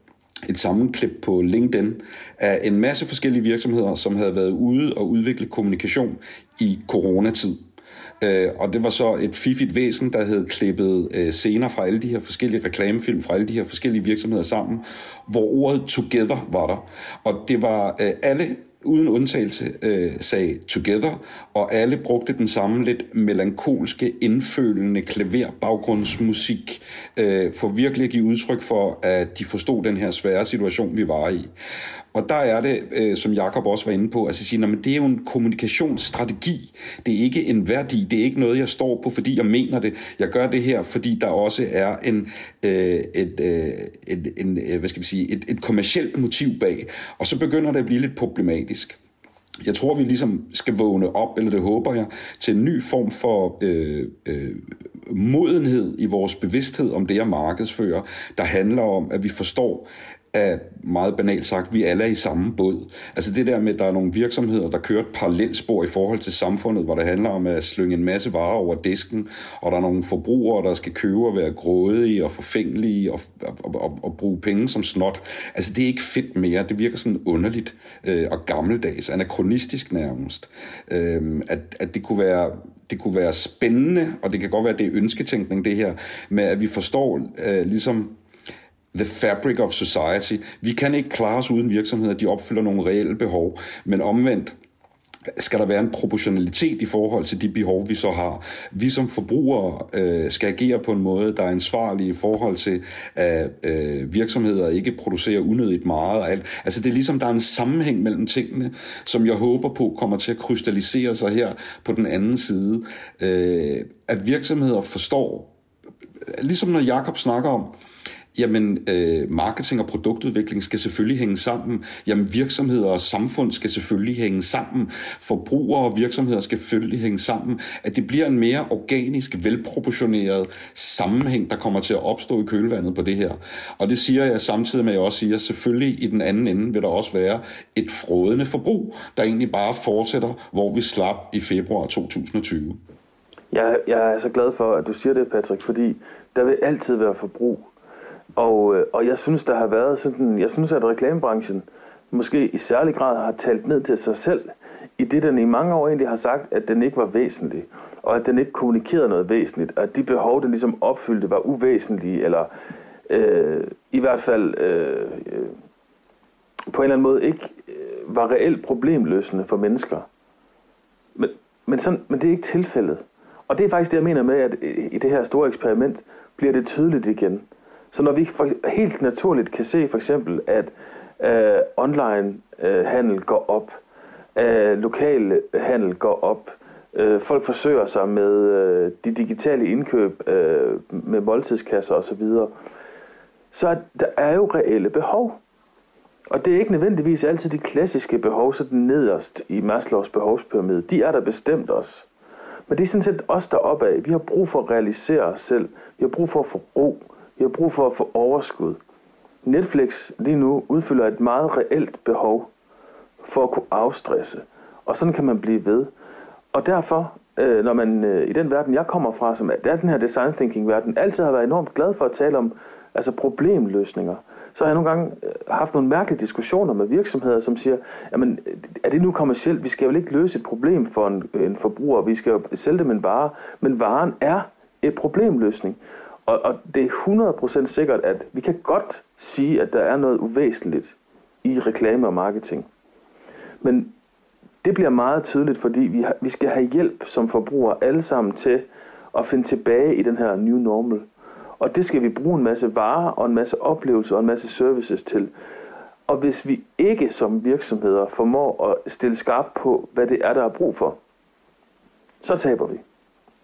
et sammenklip på LinkedIn af en masse forskellige virksomheder, som havde været ude og udvikle kommunikation i coronatid. Øh, og det var så et fiffigt væsen, der havde klippet øh, scener fra alle de her forskellige reklamefilm, fra alle de her forskellige virksomheder sammen, hvor ordet together var der. Og det var øh, alle uden undtagelse øh, sagde Together, og alle brugte den samme lidt melankolske, indfølende klaverbaggrundsmusik øh, for virkelig at give udtryk for, at de forstod den her svære situation, vi var i. Og der er det, øh, som Jakob også var inde på, altså at sige, men det er jo en kommunikationsstrategi. Det er ikke en værdi. Det er ikke noget, jeg står på, fordi jeg mener det. Jeg gør det her, fordi der også er en, øh, et, øh, et, en, øh, hvad skal vi sige, et, et kommersielt motiv bag. Og så begynder det at blive lidt problematisk. Jeg tror, vi ligesom skal vågne op, eller det håber jeg, til en ny form for øh, øh, modenhed i vores bevidsthed om det at markedsføre, der handler om, at vi forstår, er meget banalt sagt, vi alle er i samme båd. Altså det der med, at der er nogle virksomheder, der kører et parallelspor i forhold til samfundet, hvor det handler om at slynge en masse varer over disken, og der er nogle forbrugere, der skal købe og være grådige og forfængelige og, og, og, og bruge penge som snot. Altså det er ikke fedt mere. Det virker sådan underligt øh, og gammeldags, anachronistisk nærmest. Øh, at, at det kunne være det kunne være spændende, og det kan godt være, at det er ønsketænkning, det her, med at vi forstår øh, ligesom the fabric of society. Vi kan ikke klare os uden virksomheder, de opfylder nogle reelle behov, men omvendt, skal der være en proportionalitet i forhold til de behov, vi så har. Vi som forbrugere øh, skal agere på en måde, der er ansvarlig i forhold til, at øh, virksomheder ikke producerer unødigt meget. Og alt. Altså det er ligesom, der er en sammenhæng mellem tingene, som jeg håber på kommer til at krystallisere sig her på den anden side. Øh, at virksomheder forstår, ligesom når Jakob snakker om, Jamen, øh, marketing og produktudvikling skal selvfølgelig hænge sammen. Jamen, virksomheder og samfund skal selvfølgelig hænge sammen. Forbrugere og virksomheder skal selvfølgelig hænge sammen. At det bliver en mere organisk, velproportioneret sammenhæng, der kommer til at opstå i kølvandet på det her. Og det siger jeg samtidig med, at jeg også siger, at selvfølgelig i den anden ende vil der også være et frådende forbrug, der egentlig bare fortsætter, hvor vi slap i februar 2020. Jeg, jeg er så glad for, at du siger det, Patrick, fordi der vil altid være forbrug og, øh, og jeg synes, der har været sådan, jeg synes, at reklamebranchen måske i særlig grad har talt ned til sig selv, i det den i mange år egentlig har sagt, at den ikke var væsentlig, og at den ikke kommunikerede noget væsentligt, og at de behov, den ligesom opfyldte, var uvæsentlige, eller øh, i hvert fald øh, øh, på en eller anden måde ikke øh, var reelt problemløsende for mennesker. Men, men, sådan, men det er ikke tilfældet. Og det er faktisk det, jeg mener med, at i det her store eksperiment bliver det tydeligt igen. Så når vi for, helt naturligt kan se for eksempel, at øh, online øh, handel går op, øh, lokal handel går op, øh, folk forsøger sig med øh, de digitale indkøb øh, med måltidskasser osv., så der er jo reelle behov. Og det er ikke nødvendigvis altid de klassiske behov, så den nederst i Maslows behovspyramide. De er der bestemt også. Men det er sådan set os deroppe af. Vi har brug for at realisere os selv. Vi har brug for at få ro. Vi har brug for at få overskud. Netflix lige nu udfylder et meget reelt behov for at kunne afstresse. Og sådan kan man blive ved. Og derfor, øh, når man øh, i den verden, jeg kommer fra, som er den her design thinking verden, altid har været enormt glad for at tale om altså problemløsninger, så har jeg nogle gange øh, haft nogle mærkelige diskussioner med virksomheder, som siger, jamen, er det nu kommercielt? Vi skal jo ikke løse et problem for en, en forbruger, vi skal jo sælge dem en vare, men varen er et problemløsning. Og, og det er 100% sikkert, at vi kan godt sige, at der er noget uvæsentligt i reklame og marketing. Men det bliver meget tydeligt, fordi vi, har, vi skal have hjælp som forbrugere alle sammen til at finde tilbage i den her new normal. Og det skal vi bruge en masse varer og en masse oplevelser og en masse services til. Og hvis vi ikke som virksomheder formår at stille skarpt på, hvad det er, der er brug for, så taber vi.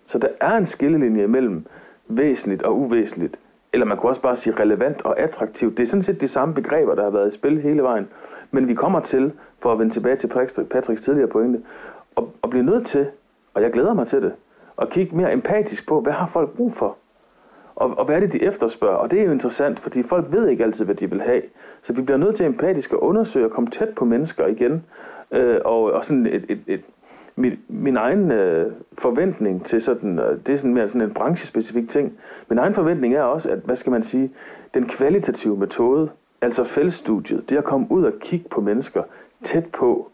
Så der er en skillelinje mellem væsentligt og uvæsentligt. Eller man kunne også bare sige relevant og attraktivt. Det er sådan set de samme begreber, der har været i spil hele vejen. Men vi kommer til, for at vende tilbage til Patricks tidligere pointe, at, at blive nødt til og jeg glæder mig til det, at kigge mere empatisk på, hvad har folk brug for? Og, og hvad er det, de efterspørger? Og det er jo interessant, fordi folk ved ikke altid, hvad de vil have. Så vi bliver nødt til empatisk at undersøge og komme tæt på mennesker igen. Øh, og, og sådan et, et, et, min, min egen øh, forventning til sådan, øh, det er sådan mere sådan en branchespecifik ting. Min egen forventning er også, at, hvad skal man sige, den kvalitative metode, altså feltstudiet, det at komme ud og kigge på mennesker tæt på,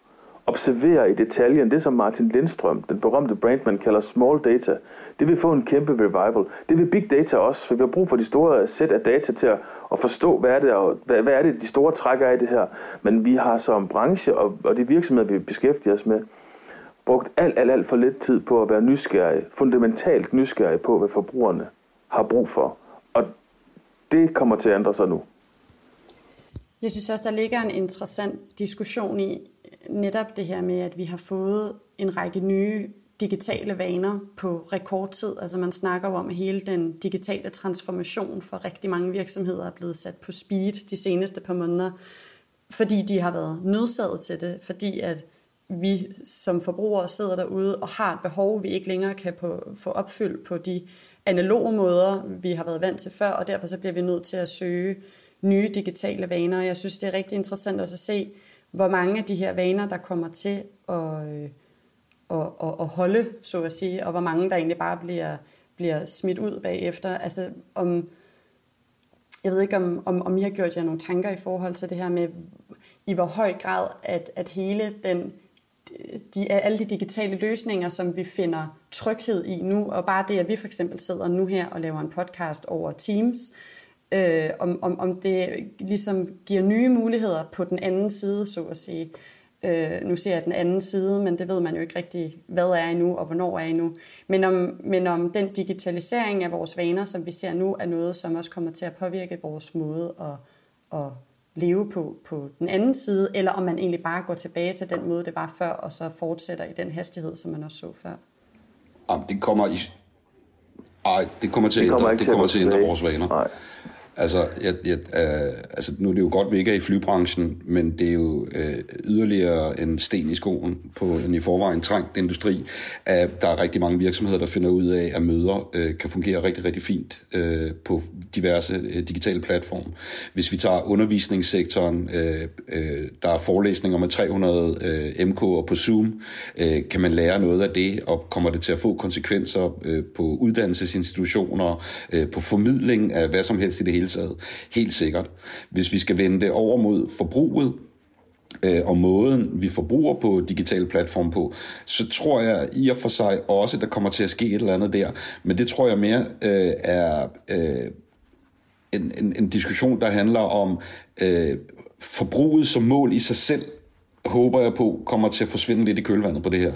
observere i detaljen, det som Martin Lindstrøm, den berømte brandman, kalder small data, det vil få en kæmpe revival. Det vil big data også, for vi har brug for de store sæt af data til at, at forstå, hvad er, det, og hvad, hvad er det, de store trækker af det her. Men vi har som branche og, og de virksomheder, vi beskæftiger os med, brugt alt, alt, alt for lidt tid på at være nysgerrig, fundamentalt nysgerrig på, hvad forbrugerne har brug for. Og det kommer til at ændre sig nu. Jeg synes også, der ligger en interessant diskussion i netop det her med, at vi har fået en række nye digitale vaner på rekordtid. Altså man snakker om, at hele den digitale transformation for rigtig mange virksomheder er blevet sat på speed de seneste par måneder, fordi de har været nødsaget til det, fordi at vi som forbrugere sidder derude og har et behov, vi ikke længere kan på, få opfyldt på de analoge måder, vi har været vant til før, og derfor så bliver vi nødt til at søge nye digitale vaner. Jeg synes, det er rigtig interessant også at se, hvor mange af de her vaner, der kommer til at, øh, at, at, at holde, så at sige, og hvor mange, der egentlig bare bliver, bliver smidt ud bagefter. Altså om, jeg ved ikke, om, om, om I har gjort jer nogle tanker i forhold til det her med, i hvor høj grad, at, at hele den de, øh, alle de digitale løsninger, som vi finder tryghed i nu, og bare det, at vi for eksempel sidder nu her og laver en podcast over Teams, øh, om, om, om det ligesom giver nye muligheder på den anden side, så at sige. Øh, nu ser jeg den anden side, men det ved man jo ikke rigtig, hvad er endnu, og hvornår er endnu. Men om, men om den digitalisering af vores vaner, som vi ser nu, er noget, som også kommer til at påvirke vores måde at, at leve på, på den anden side, eller om man egentlig bare går tilbage til den måde, det var før, og så fortsætter i den hastighed, som man også så før. Jamen, det kommer i... Ej, det kommer til at ændre, det kommer til at ændre vores vaner. Nej. Altså, jeg, jeg, øh, altså, nu er det jo godt, at vi ikke er i flybranchen, men det er jo øh, yderligere en sten i skoen på en i forvejen trængt industri, at der er rigtig mange virksomheder, der finder ud af, at møder øh, kan fungere rigtig, rigtig fint øh, på diverse øh, digitale platforme. Hvis vi tager undervisningssektoren, øh, øh, der er forelæsninger med 300 øh, MK'er på Zoom, øh, kan man lære noget af det, og kommer det til at få konsekvenser øh, på uddannelsesinstitutioner, øh, på formidling af hvad som helst i det hele hele taget. Helt sikkert. Hvis vi skal vende det over mod forbruget, øh, og måden, vi forbruger på digitale platforme på, så tror jeg i og for sig også, at der kommer til at ske et eller andet der. Men det tror jeg mere øh, er øh, en, en, en diskussion, der handler om øh, forbruget som mål i sig selv, håber jeg på, kommer til at forsvinde lidt i kølvandet på det her.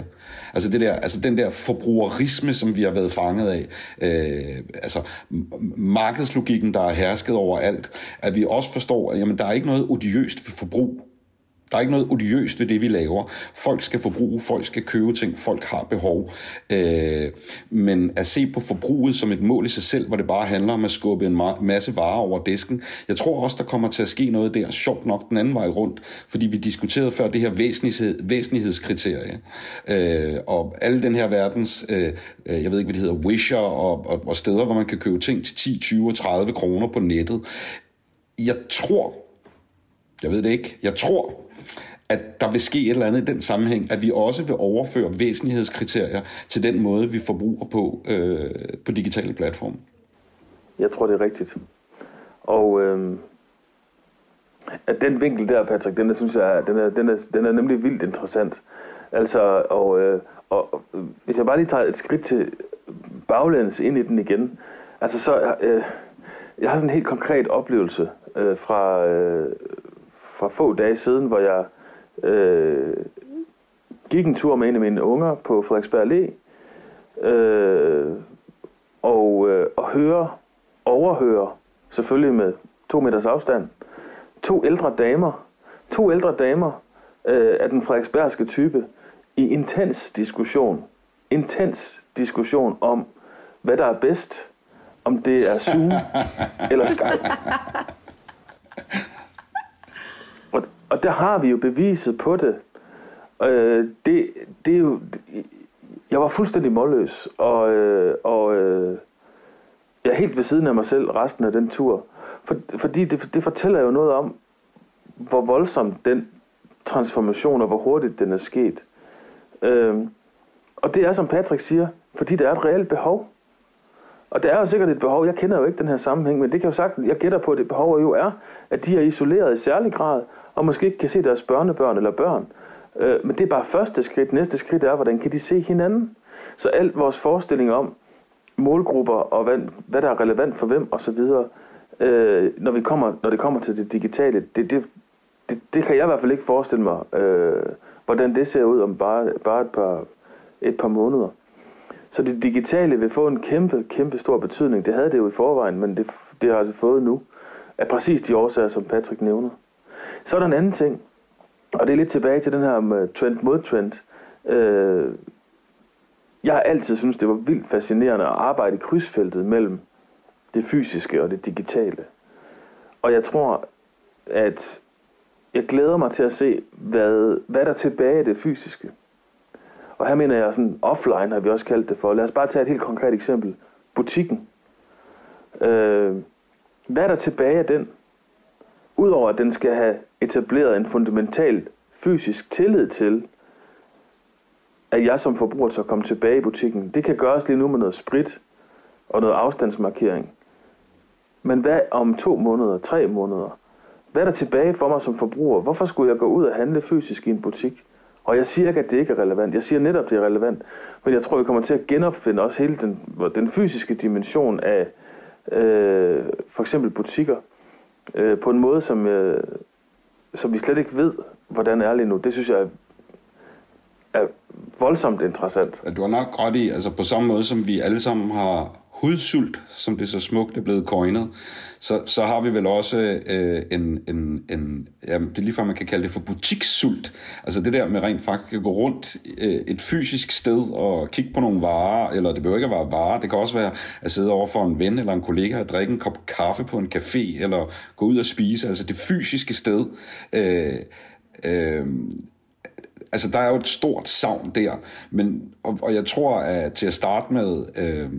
Altså, det der, altså den der forbrugerisme, som vi har været fanget af, øh, altså markedslogikken, der er hersket over alt, at vi også forstår, at jamen, der er ikke noget odiøst forbrug. Der er ikke noget odiøst ved det, vi laver. Folk skal forbruge, folk skal købe ting, folk har behov. Øh, men at se på forbruget som et mål i sig selv, hvor det bare handler om at skubbe en masse varer over disken, jeg tror også, der kommer til at ske noget der, sjovt nok den anden vej rundt, fordi vi diskuterede før det her væsentlighed, væsentlighedskriterie. Øh, og alle den her verdens, øh, øh, jeg ved ikke, hvad det hedder, wisher og, og, og steder, hvor man kan købe ting til 10, 20 og 30 kroner på nettet. Jeg tror, jeg ved det ikke, jeg tror, at der vil ske et eller andet i den sammenhæng, at vi også vil overføre væsentlighedskriterier til den måde, vi forbruger på øh, på digitale platforme. Jeg tror, det er rigtigt. Og øh, at den vinkel der, Patrick, den der, synes jeg, den er, den er, den er nemlig vildt interessant. Altså, og, øh, og hvis jeg bare lige tager et skridt til baglæns ind i den igen, altså så, øh, jeg har sådan en helt konkret oplevelse øh, fra, øh, fra få dage siden, hvor jeg øh, gik en tur med en af mine unger på Frederiksberg Allé, øh, og, øh, og høre, overhøre, selvfølgelig med to meters afstand, to ældre damer, to ældre damer øh, af den frederiksbergske type, i intens diskussion, intens diskussion om, hvad der er bedst, om det er Zoom <laughs> eller Skype. Og der har vi jo beviset på det. Øh, det, det er jo, jeg var fuldstændig målløs, og, øh, og øh, jeg er helt ved siden af mig selv resten af den tur. For, fordi det, det fortæller jo noget om, hvor voldsom den transformation, og hvor hurtigt den er sket. Øh, og det er, som Patrick siger, fordi der er et reelt behov. Og der er jo sikkert et behov, jeg kender jo ikke den her sammenhæng, men det kan jo sagt, jeg gætter på, at det behov jo er, at de er isoleret i særlig grad, og måske ikke kan se deres børnebørn eller børn. Øh, men det er bare første skridt. Næste skridt er, hvordan kan de se hinanden? Så alt vores forestilling om målgrupper og hvad, hvad der er relevant for hvem osv., øh, når, vi kommer, når det kommer til det digitale, det, det, det, det kan jeg i hvert fald ikke forestille mig, øh, hvordan det ser ud om bare, bare et, par, et par måneder. Så det digitale vil få en kæmpe, kæmpe stor betydning. Det havde det jo i forvejen, men det, det har det fået nu. Af præcis de årsager, som Patrick nævner. Så er der en anden ting, og det er lidt tilbage til den her med trend mod trend. Øh, jeg har altid synes det var vildt fascinerende at arbejde i krydsfeltet mellem det fysiske og det digitale. Og jeg tror, at jeg glæder mig til at se, hvad, hvad der er tilbage af det fysiske. Og her mener jeg sådan offline, har vi også kaldt det for. Lad os bare tage et helt konkret eksempel. Butikken. Øh, hvad er der tilbage af den? Udover at den skal have etableret en fundamental fysisk tillid til, at jeg som forbruger så komme tilbage i butikken. Det kan gøres lige nu med noget sprit og noget afstandsmarkering. Men hvad om to måneder, tre måneder? Hvad er der tilbage for mig som forbruger? Hvorfor skulle jeg gå ud og handle fysisk i en butik? Og jeg siger ikke, at det ikke er relevant. Jeg siger netop, at det er relevant. Men jeg tror, vi kommer til at genopfinde også hele den, den fysiske dimension af øh, for eksempel butikker øh, på en måde, som, øh, som vi slet ikke ved, hvordan er lige nu. Det synes jeg er, er voldsomt interessant. Du har nok ret i, altså på samme måde som vi alle sammen har hudsult, som det så smukt er blevet coinet, så, så har vi vel også øh, en, en, en jamen, det er lige før man kan kalde det for butikssult. Altså det der med rent faktisk at gå rundt øh, et fysisk sted og kigge på nogle varer, eller det behøver ikke at være varer, det kan også være at sidde over for en ven eller en kollega og drikke en kop kaffe på en café, eller gå ud og spise, altså det fysiske sted. Øh, øh, altså der er jo et stort savn der, men, og, og jeg tror, at til at starte med, øh,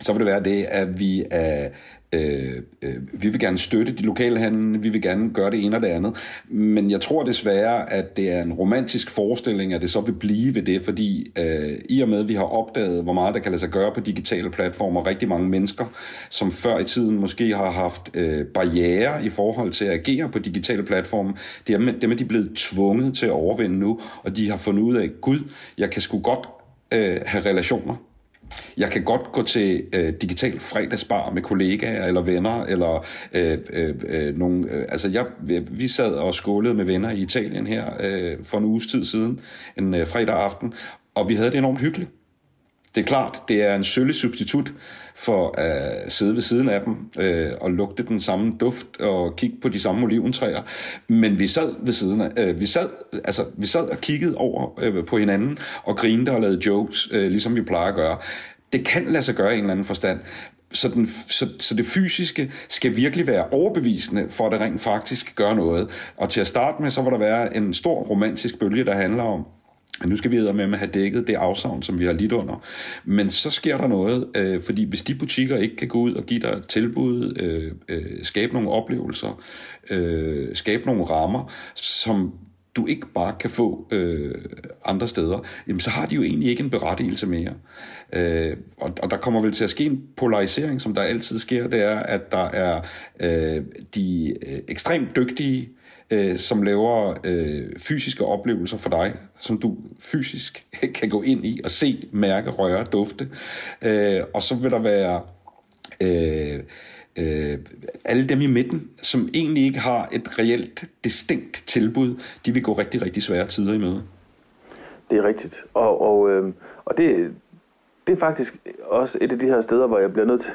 så vil det være det, at vi er Øh, øh, vi vil gerne støtte de lokale handlende, vi vil gerne gøre det ene og det andet, men jeg tror desværre, at det er en romantisk forestilling, at det så vil blive ved det, fordi øh, i og med, at vi har opdaget, hvor meget der kan lade sig gøre på digitale platformer, rigtig mange mennesker, som før i tiden måske har haft øh, barriere i forhold til at agere på digitale platforme, dem, dem er de blevet tvunget til at overvinde nu, og de har fundet ud af, gud, jeg kan sgu godt øh, have relationer jeg kan godt gå til øh, digital fredagsbar med kollegaer eller venner, eller øh, øh, øh, nogle... Øh, altså, jeg, vi sad og skålede med venner i Italien her øh, for en uges tid siden, en øh, fredag aften, og vi havde det enormt hyggeligt. Det er klart, det er en sølle substitut for at øh, sidde ved siden af dem øh, og lugte den samme duft og kigge på de samme oliventræer. Men vi sad ved siden af, øh, vi sad, altså, vi sad og kiggede over øh, på hinanden og grinede og lavede jokes, øh, ligesom vi plejer at gøre. Det kan lade sig gøre i en eller anden forstand, så, den, så, så det fysiske skal virkelig være overbevisende, for at det rent faktisk gør noget. Og til at starte med, så vil der være en stor romantisk bølge, der handler om, nu skal vi med at have dækket det afsavn, som vi har lidt under. Men så sker der noget, øh, fordi hvis de butikker ikke kan gå ud og give dig tilbud, øh, øh, skabe nogle oplevelser, øh, skabe nogle rammer, som du ikke bare kan få øh, andre steder, jamen så har de jo egentlig ikke en berettigelse mere. Øh, og, og der kommer vel til at ske en polarisering, som der altid sker, det er, at der er øh, de øh, ekstremt dygtige, øh, som laver øh, fysiske oplevelser for dig, som du fysisk <laughs> kan gå ind i og se, mærke, røre, dufte. Øh, og så vil der være... Øh, øh, alle dem i midten, som egentlig ikke har et reelt distinkt tilbud, de vil gå rigtig, rigtig svære tider i møde. Det er rigtigt. Og, og, øh, og det, det er faktisk også et af de her steder, hvor jeg bliver nødt til,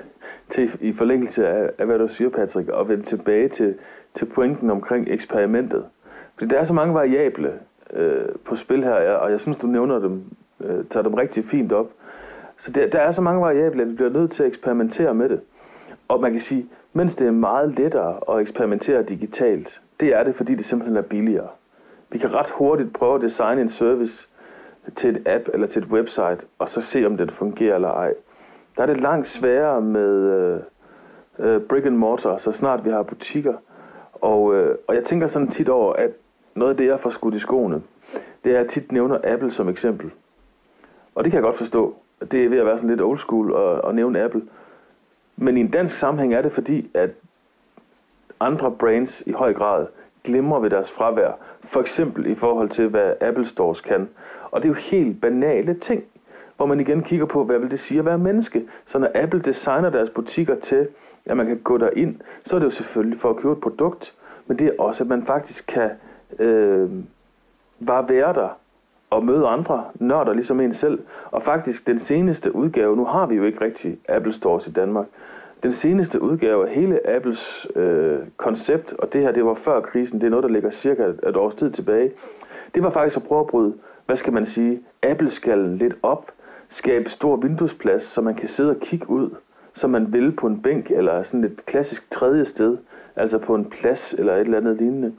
til i forlængelse af, af hvad du siger, Patrick, at vende tilbage til, til pointen omkring eksperimentet. Fordi der er så mange variable øh, på spil her, og jeg synes, du nævner dem, øh, tager dem rigtig fint op. Så der, der er så mange variable, at vi bliver nødt til at eksperimentere med det. Og man kan sige, mens det er meget lettere at eksperimentere digitalt, det er det, fordi det simpelthen er billigere. Vi kan ret hurtigt prøve at designe en service, til et app eller til et website, og så se, om den fungerer eller ej. Der er det langt sværere med øh, øh brick and mortar, så snart vi har butikker. Og, øh, og jeg tænker sådan tit over, at noget af det, jeg får skudt i skoene, det er, at jeg tit nævner Apple som eksempel. Og det kan jeg godt forstå. Det er ved at være sådan lidt old school at, at nævne Apple. Men i en dansk sammenhæng er det fordi, at andre brands i høj grad glemmer ved deres fravær. For eksempel i forhold til, hvad Apple Stores kan. Og det er jo helt banale ting, hvor man igen kigger på, hvad vil det sige at være menneske. Så når Apple designer deres butikker til, at man kan gå derind, så er det jo selvfølgelig for at købe et produkt, men det er også, at man faktisk kan øh, bare være der og møde andre nørder ligesom en selv. Og faktisk den seneste udgave, nu har vi jo ikke rigtig Apple Stores i Danmark, den seneste udgave af hele Apples øh, koncept, og det her det var før krisen, det er noget, der ligger cirka et års tid tilbage, det var faktisk at prøve at bryde, hvad skal man sige, Apple-skallen lidt op, skabe stor vinduesplads, så man kan sidde og kigge ud, som man vil på en bænk eller sådan et klassisk tredje sted, altså på en plads eller et eller andet lignende.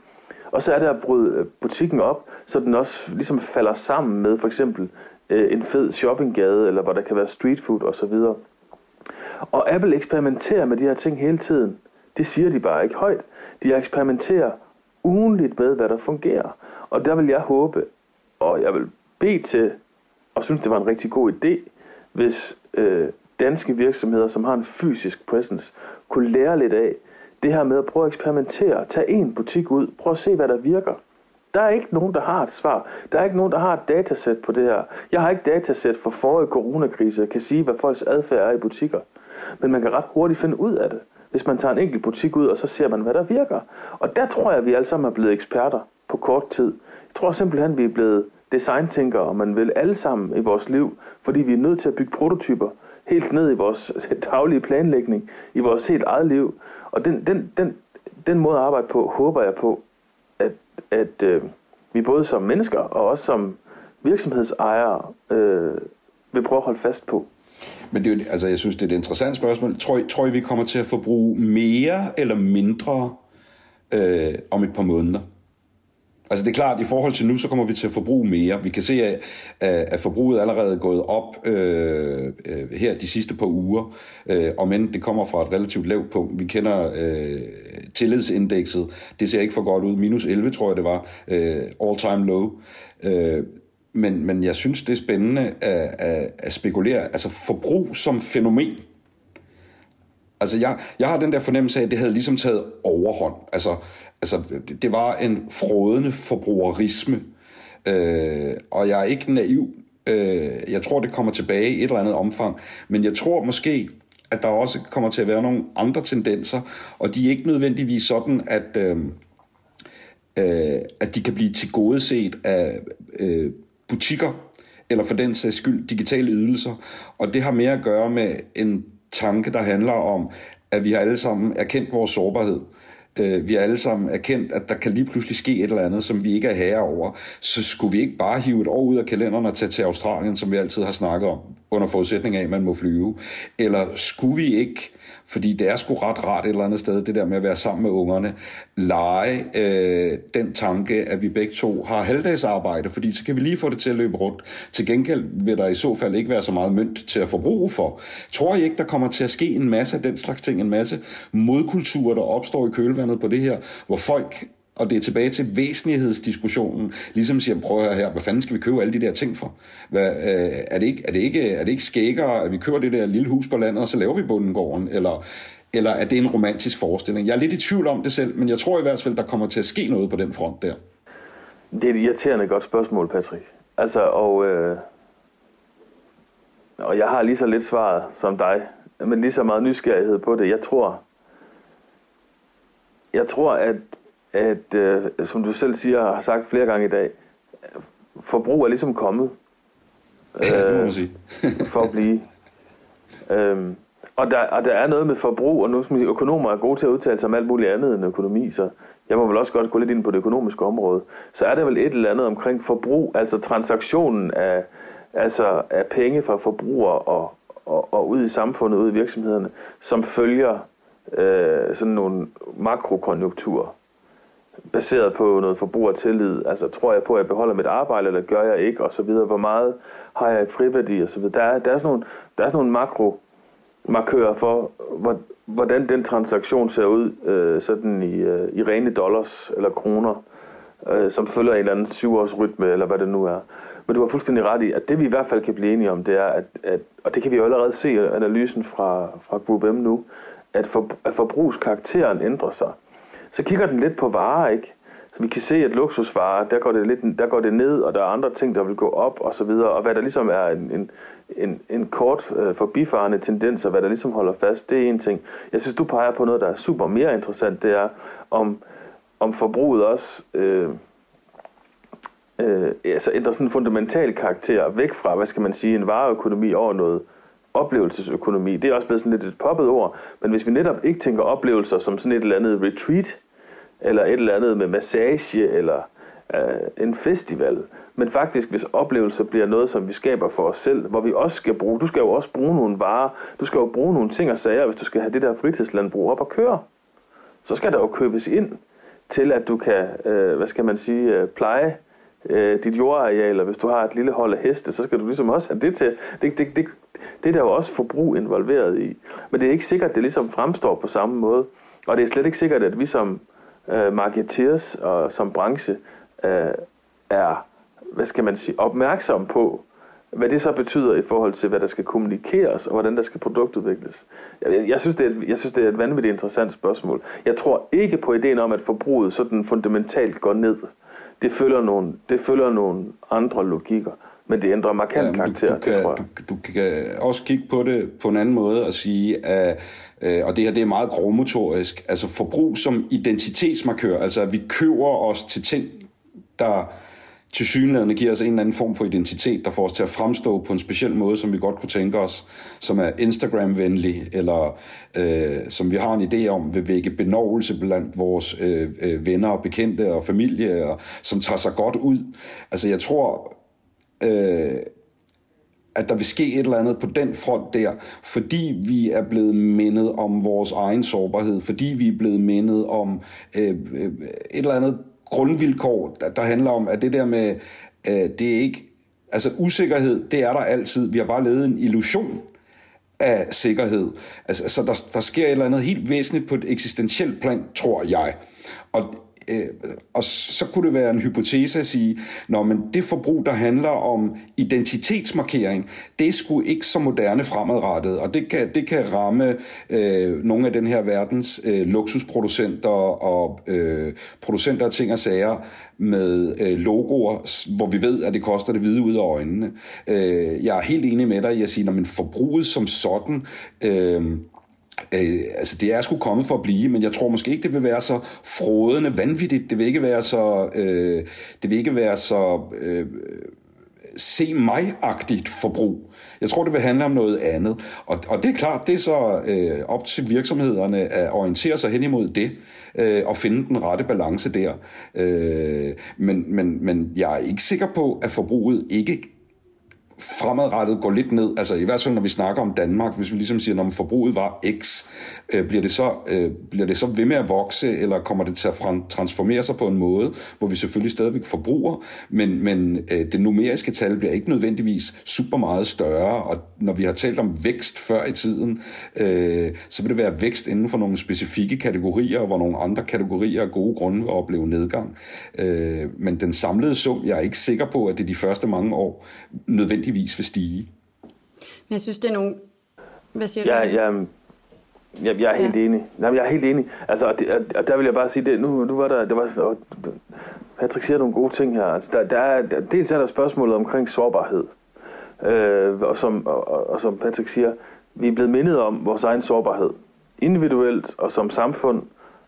Og så er det at bryde øh, butikken op, så den også ligesom falder sammen med for eksempel øh, en fed shoppinggade, eller hvor der kan være street food osv. Og Apple eksperimenterer med de her ting hele tiden. Det siger de bare ikke højt. De eksperimenterer ugenligt med, hvad der fungerer. Og der vil jeg håbe, og jeg vil bede til, og synes, det var en rigtig god idé, hvis øh, danske virksomheder, som har en fysisk presence, kunne lære lidt af det her med at prøve at eksperimentere. Tag en butik ud, prøv at se, hvad der virker. Der er ikke nogen, der har et svar. Der er ikke nogen, der har et datasæt på det her. Jeg har ikke datasæt for forrige coronakrise, jeg kan sige, hvad folks adfærd er i butikker. Men man kan ret hurtigt finde ud af det, hvis man tager en enkelt butik ud, og så ser man, hvad der virker. Og der tror jeg, at vi alle sammen er blevet eksperter på kort tid. Jeg tror simpelthen, at vi er blevet designtænkere, og man vil alle sammen i vores liv, fordi vi er nødt til at bygge prototyper helt ned i vores <laughs> daglige planlægning, i vores helt eget liv. Og den, den, den, den måde at arbejde på, håber jeg på, at, at øh, vi både som mennesker og også som virksomhedsejere øh, vil prøve at holde fast på. Men det er jo, altså, jeg synes, det er et interessant spørgsmål. Tror, tror I, vi kommer til at forbruge mere eller mindre øh, om et par måneder? Altså det er klart, at i forhold til nu, så kommer vi til at forbruge mere. Vi kan se, at, at forbruget er allerede gået op øh, øh, her de sidste par uger, øh, og men det kommer fra et relativt lavt punkt. Vi kender øh, tillidsindekset. Det ser ikke for godt ud. Minus 11, tror jeg, det var. Øh, all time low. Øh, men, men jeg synes, det er spændende at, at, at spekulere. Altså forbrug som fænomen. Altså jeg, jeg har den der fornemmelse af, at det havde ligesom taget overhånd. Altså, altså det, det var en frådende forbrugerisme. Øh, og jeg er ikke naiv. Øh, jeg tror, det kommer tilbage i et eller andet omfang. Men jeg tror måske, at der også kommer til at være nogle andre tendenser, og de er ikke nødvendigvis sådan, at, øh, øh, at de kan blive tilgodeset af øh, butikker, eller for den sags skyld digitale ydelser. Og det har mere at gøre med en tanke, der handler om, at vi har alle sammen erkendt vores sårbarhed. Øh, øh, vi har alle sammen erkendt, at der kan lige pludselig ske et eller andet, som vi ikke er herre over. Så skulle vi ikke bare hive et år ud af kalenderen og tage til Australien, som vi altid har snakket om, under forudsætning af, at man må flyve? Eller skulle vi ikke fordi det er sgu ret rart et eller andet sted, det der med at være sammen med ungerne. Lege øh, den tanke, at vi begge to har halvdagsarbejde, fordi så kan vi lige få det til at løbe rundt. Til gengæld vil der i så fald ikke være så meget mønt til at forbruge for. Tror I ikke, der kommer til at ske en masse af den slags ting, en masse modkulturer, der opstår i kølvandet på det her, hvor folk og det er tilbage til væsentlighedsdiskussionen, ligesom siger, prøv at her, hvad fanden skal vi købe alle de der ting for? Hvad, øh, er, det ikke, er, det ikke, er det ikke skækkere, at vi køber det der lille hus på landet, og så laver vi bundengården? Eller, eller er det en romantisk forestilling? Jeg er lidt i tvivl om det selv, men jeg tror i hvert fald, der kommer til at ske noget på den front der. Det er et irriterende godt spørgsmål, Patrick. Altså, og, øh, og jeg har lige så lidt svaret som dig, men lige så meget nysgerrighed på det. Jeg tror, jeg tror, at at, øh, som du selv siger og har sagt flere gange i dag, forbrug er ligesom kommet. <laughs> Ja, det må man sige. <laughs> for at blive. Øhm, og, der, og der er noget med forbrug, og nu sige, økonomer er gode til at udtale sig om alt muligt andet end økonomi, så jeg må vel også godt gå lidt ind på det økonomiske område. Så er der vel et eller andet omkring forbrug, altså transaktionen af, altså af penge fra forbrugere og, og, og ud i samfundet, ud i virksomhederne, som følger øh, sådan nogle makrokonjunkturer baseret på noget forbrugertillid. Altså, tror jeg på, at jeg beholder mit arbejde, eller gør jeg ikke, og så videre. Hvor meget har jeg i friværdi, og så videre. Der er, der er sådan nogle, der er sådan nogle makro markører for, hvordan den transaktion ser ud øh, sådan i, øh, i rene dollars eller kroner, øh, som følger en eller anden syvårsrytme, eller hvad det nu er. Men du har fuldstændig ret i, at det vi i hvert fald kan blive enige om, det er, at, at og det kan vi jo allerede se i analysen fra, fra Group M nu, at, for, at forbrugskarakteren ændrer sig. Så kigger den lidt på varer, ikke? Så vi kan se, at luksusvarer, der går det, lidt, der går det ned, og der er andre ting, der vil gå op, og så videre. Og hvad der ligesom er en, en, en, en kort øh, forbifarende tendens, og hvad der ligesom holder fast, det er en ting. Jeg synes, du peger på noget, der er super mere interessant, det er, om, om forbruget også øh, øh, altså ændrer sådan en fundamental karakter væk fra, hvad skal man sige, en vareøkonomi over noget oplevelsesøkonomi. Det er også blevet sådan lidt et poppet ord, men hvis vi netop ikke tænker oplevelser som sådan et eller andet retreat, eller et eller andet med massage, eller øh, en festival, men faktisk hvis oplevelser bliver noget, som vi skaber for os selv, hvor vi også skal bruge, du skal jo også bruge nogle varer, du skal jo bruge nogle ting og sager, hvis du skal have det der fritidslandbrug op og køre. Så skal der jo købes ind til, at du kan, øh, hvad skal man sige, øh, pleje øh, dit jordareal, og hvis du har et lille hold af heste, så skal du ligesom også have det til. Det, det, det, det er der jo også forbrug involveret i. Men det er ikke sikkert, at det ligesom fremstår på samme måde. Og det er slet ikke sikkert, at vi som øh, marketeers og som branche øh, er, hvad skal man sige, opmærksom på, hvad det så betyder i forhold til, hvad der skal kommunikeres, og hvordan der skal produktudvikles. Jeg, jeg, synes, det er et, jeg synes, det er et vanvittigt interessant spørgsmål. Jeg tror ikke på ideen om, at forbruget sådan fundamentalt går ned. Det følger nogle, det følger nogle andre logikker men det ændrer markant ja, karakter, du, du, kan, det tror jeg. Du, du kan også kigge på det på en anden måde og sige, at, øh, og det her det er meget grovmotorisk, altså forbrug som identitetsmarkør, altså at vi køber os til ting, der til synligheden giver os en eller anden form for identitet, der får os til at fremstå på en speciel måde, som vi godt kunne tænke os, som er Instagram-venlig, eller øh, som vi har en idé om vil vække benovelse blandt vores øh, øh, venner og bekendte og familie, og som tager sig godt ud. Altså jeg tror, øh, at der vil ske et eller andet på den front der, fordi vi er blevet mindet om vores egen sårbarhed, fordi vi er blevet mindet om øh, øh, et eller andet grundvilkår, der, der handler om, at det der med, øh, det er ikke, altså usikkerhed, det er der altid. Vi har bare levet en illusion af sikkerhed. Altså, så der, der sker et eller andet helt væsentligt på et eksistentielt plan, tror jeg. Og øh, og så kunne det være en hypotese at sige, når men det forbrug, der handler om identitetsmarkering, det er sgu ikke så moderne fremadrettet, og det kan, det kan ramme øh, nogle af den her verdens øh, luksusproducenter og øh, producenter af ting og sager med øh, logoer, hvor vi ved, at det koster det hvide ud af øjnene. Øh, jeg er helt enig med dig i at sige, at forbruget som sådan... Øh, Øh, altså det er sgu kommet for at blive, men jeg tror måske ikke, det vil være så frodende vanvittigt. Det vil ikke være så, øh, det vil ikke være så øh, se mig-agtigt forbrug. Jeg tror, det vil handle om noget andet. Og, og det er klart, det er så øh, op til virksomhederne at orientere sig hen imod det øh, og finde den rette balance der. Øh, men, men, men jeg er ikke sikker på, at forbruget ikke fremadrettet går lidt ned, altså i hvert fald når vi snakker om Danmark, hvis vi ligesom siger, når forbruget var X, øh, bliver, det så, øh, bliver det så ved med at vokse, eller kommer det til at transformere sig på en måde, hvor vi selvfølgelig stadigvæk forbruger, men, men øh, det numeriske tal bliver ikke nødvendigvis super meget større, og når vi har talt om vækst før i tiden, øh, så vil det være vækst inden for nogle specifikke kategorier, hvor nogle andre kategorier af gode grunde vil opleve nedgang. Øh, men den samlede sum, jeg er ikke sikker på, at det de første mange år nødvendigvis nødvendigvis vil stige. Men jeg synes, det er nogle... Hvad siger ja, du? Ja, jeg, jeg er helt ja. enig. Nej, jeg er helt enig. Altså, og, det, og der vil jeg bare sige, det, nu, nu var der, det var, og, Patrick siger nogle gode ting her. Altså, der, der er, der, dels er der spørgsmålet omkring sårbarhed. Øh, og, som, og, og, og som Patrick siger, vi er blevet mindet om vores egen sårbarhed. Individuelt og som samfund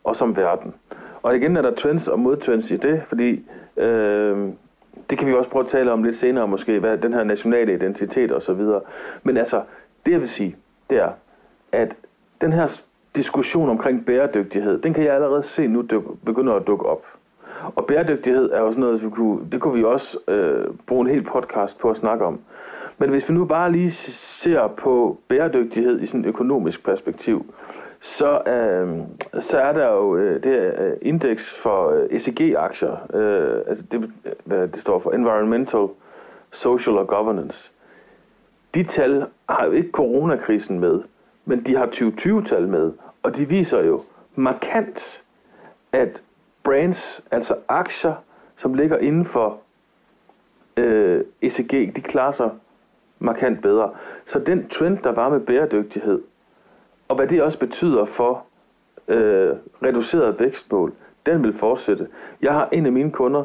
og som verden. Og igen er der trends og modtrends i det, fordi øh, det kan vi også prøve at tale om lidt senere måske, hvad den her nationale identitet og så videre. Men altså, det jeg vil sige, det er, at den her diskussion omkring bæredygtighed, den kan jeg allerede se nu begynder at dukke op. Og bæredygtighed er jo sådan noget, vi kunne, det kunne vi også øh, bruge en hel podcast på at snakke om. Men hvis vi nu bare lige ser på bæredygtighed i sådan et økonomisk perspektiv, så, øh, så er der jo øh, det øh, indeks for øh, ECG-aktier. Øh, altså det, øh, det står for Environmental, Social og Governance. De tal har jo ikke coronakrisen med, men de har 2020-tal med, og de viser jo markant, at brands, altså aktier, som ligger inden for øh, ECG, de klarer sig markant bedre. Så den trend, der var med bæredygtighed, og hvad det også betyder for øh, reduceret vækstmål, den vil fortsætte. Jeg har en af mine kunder,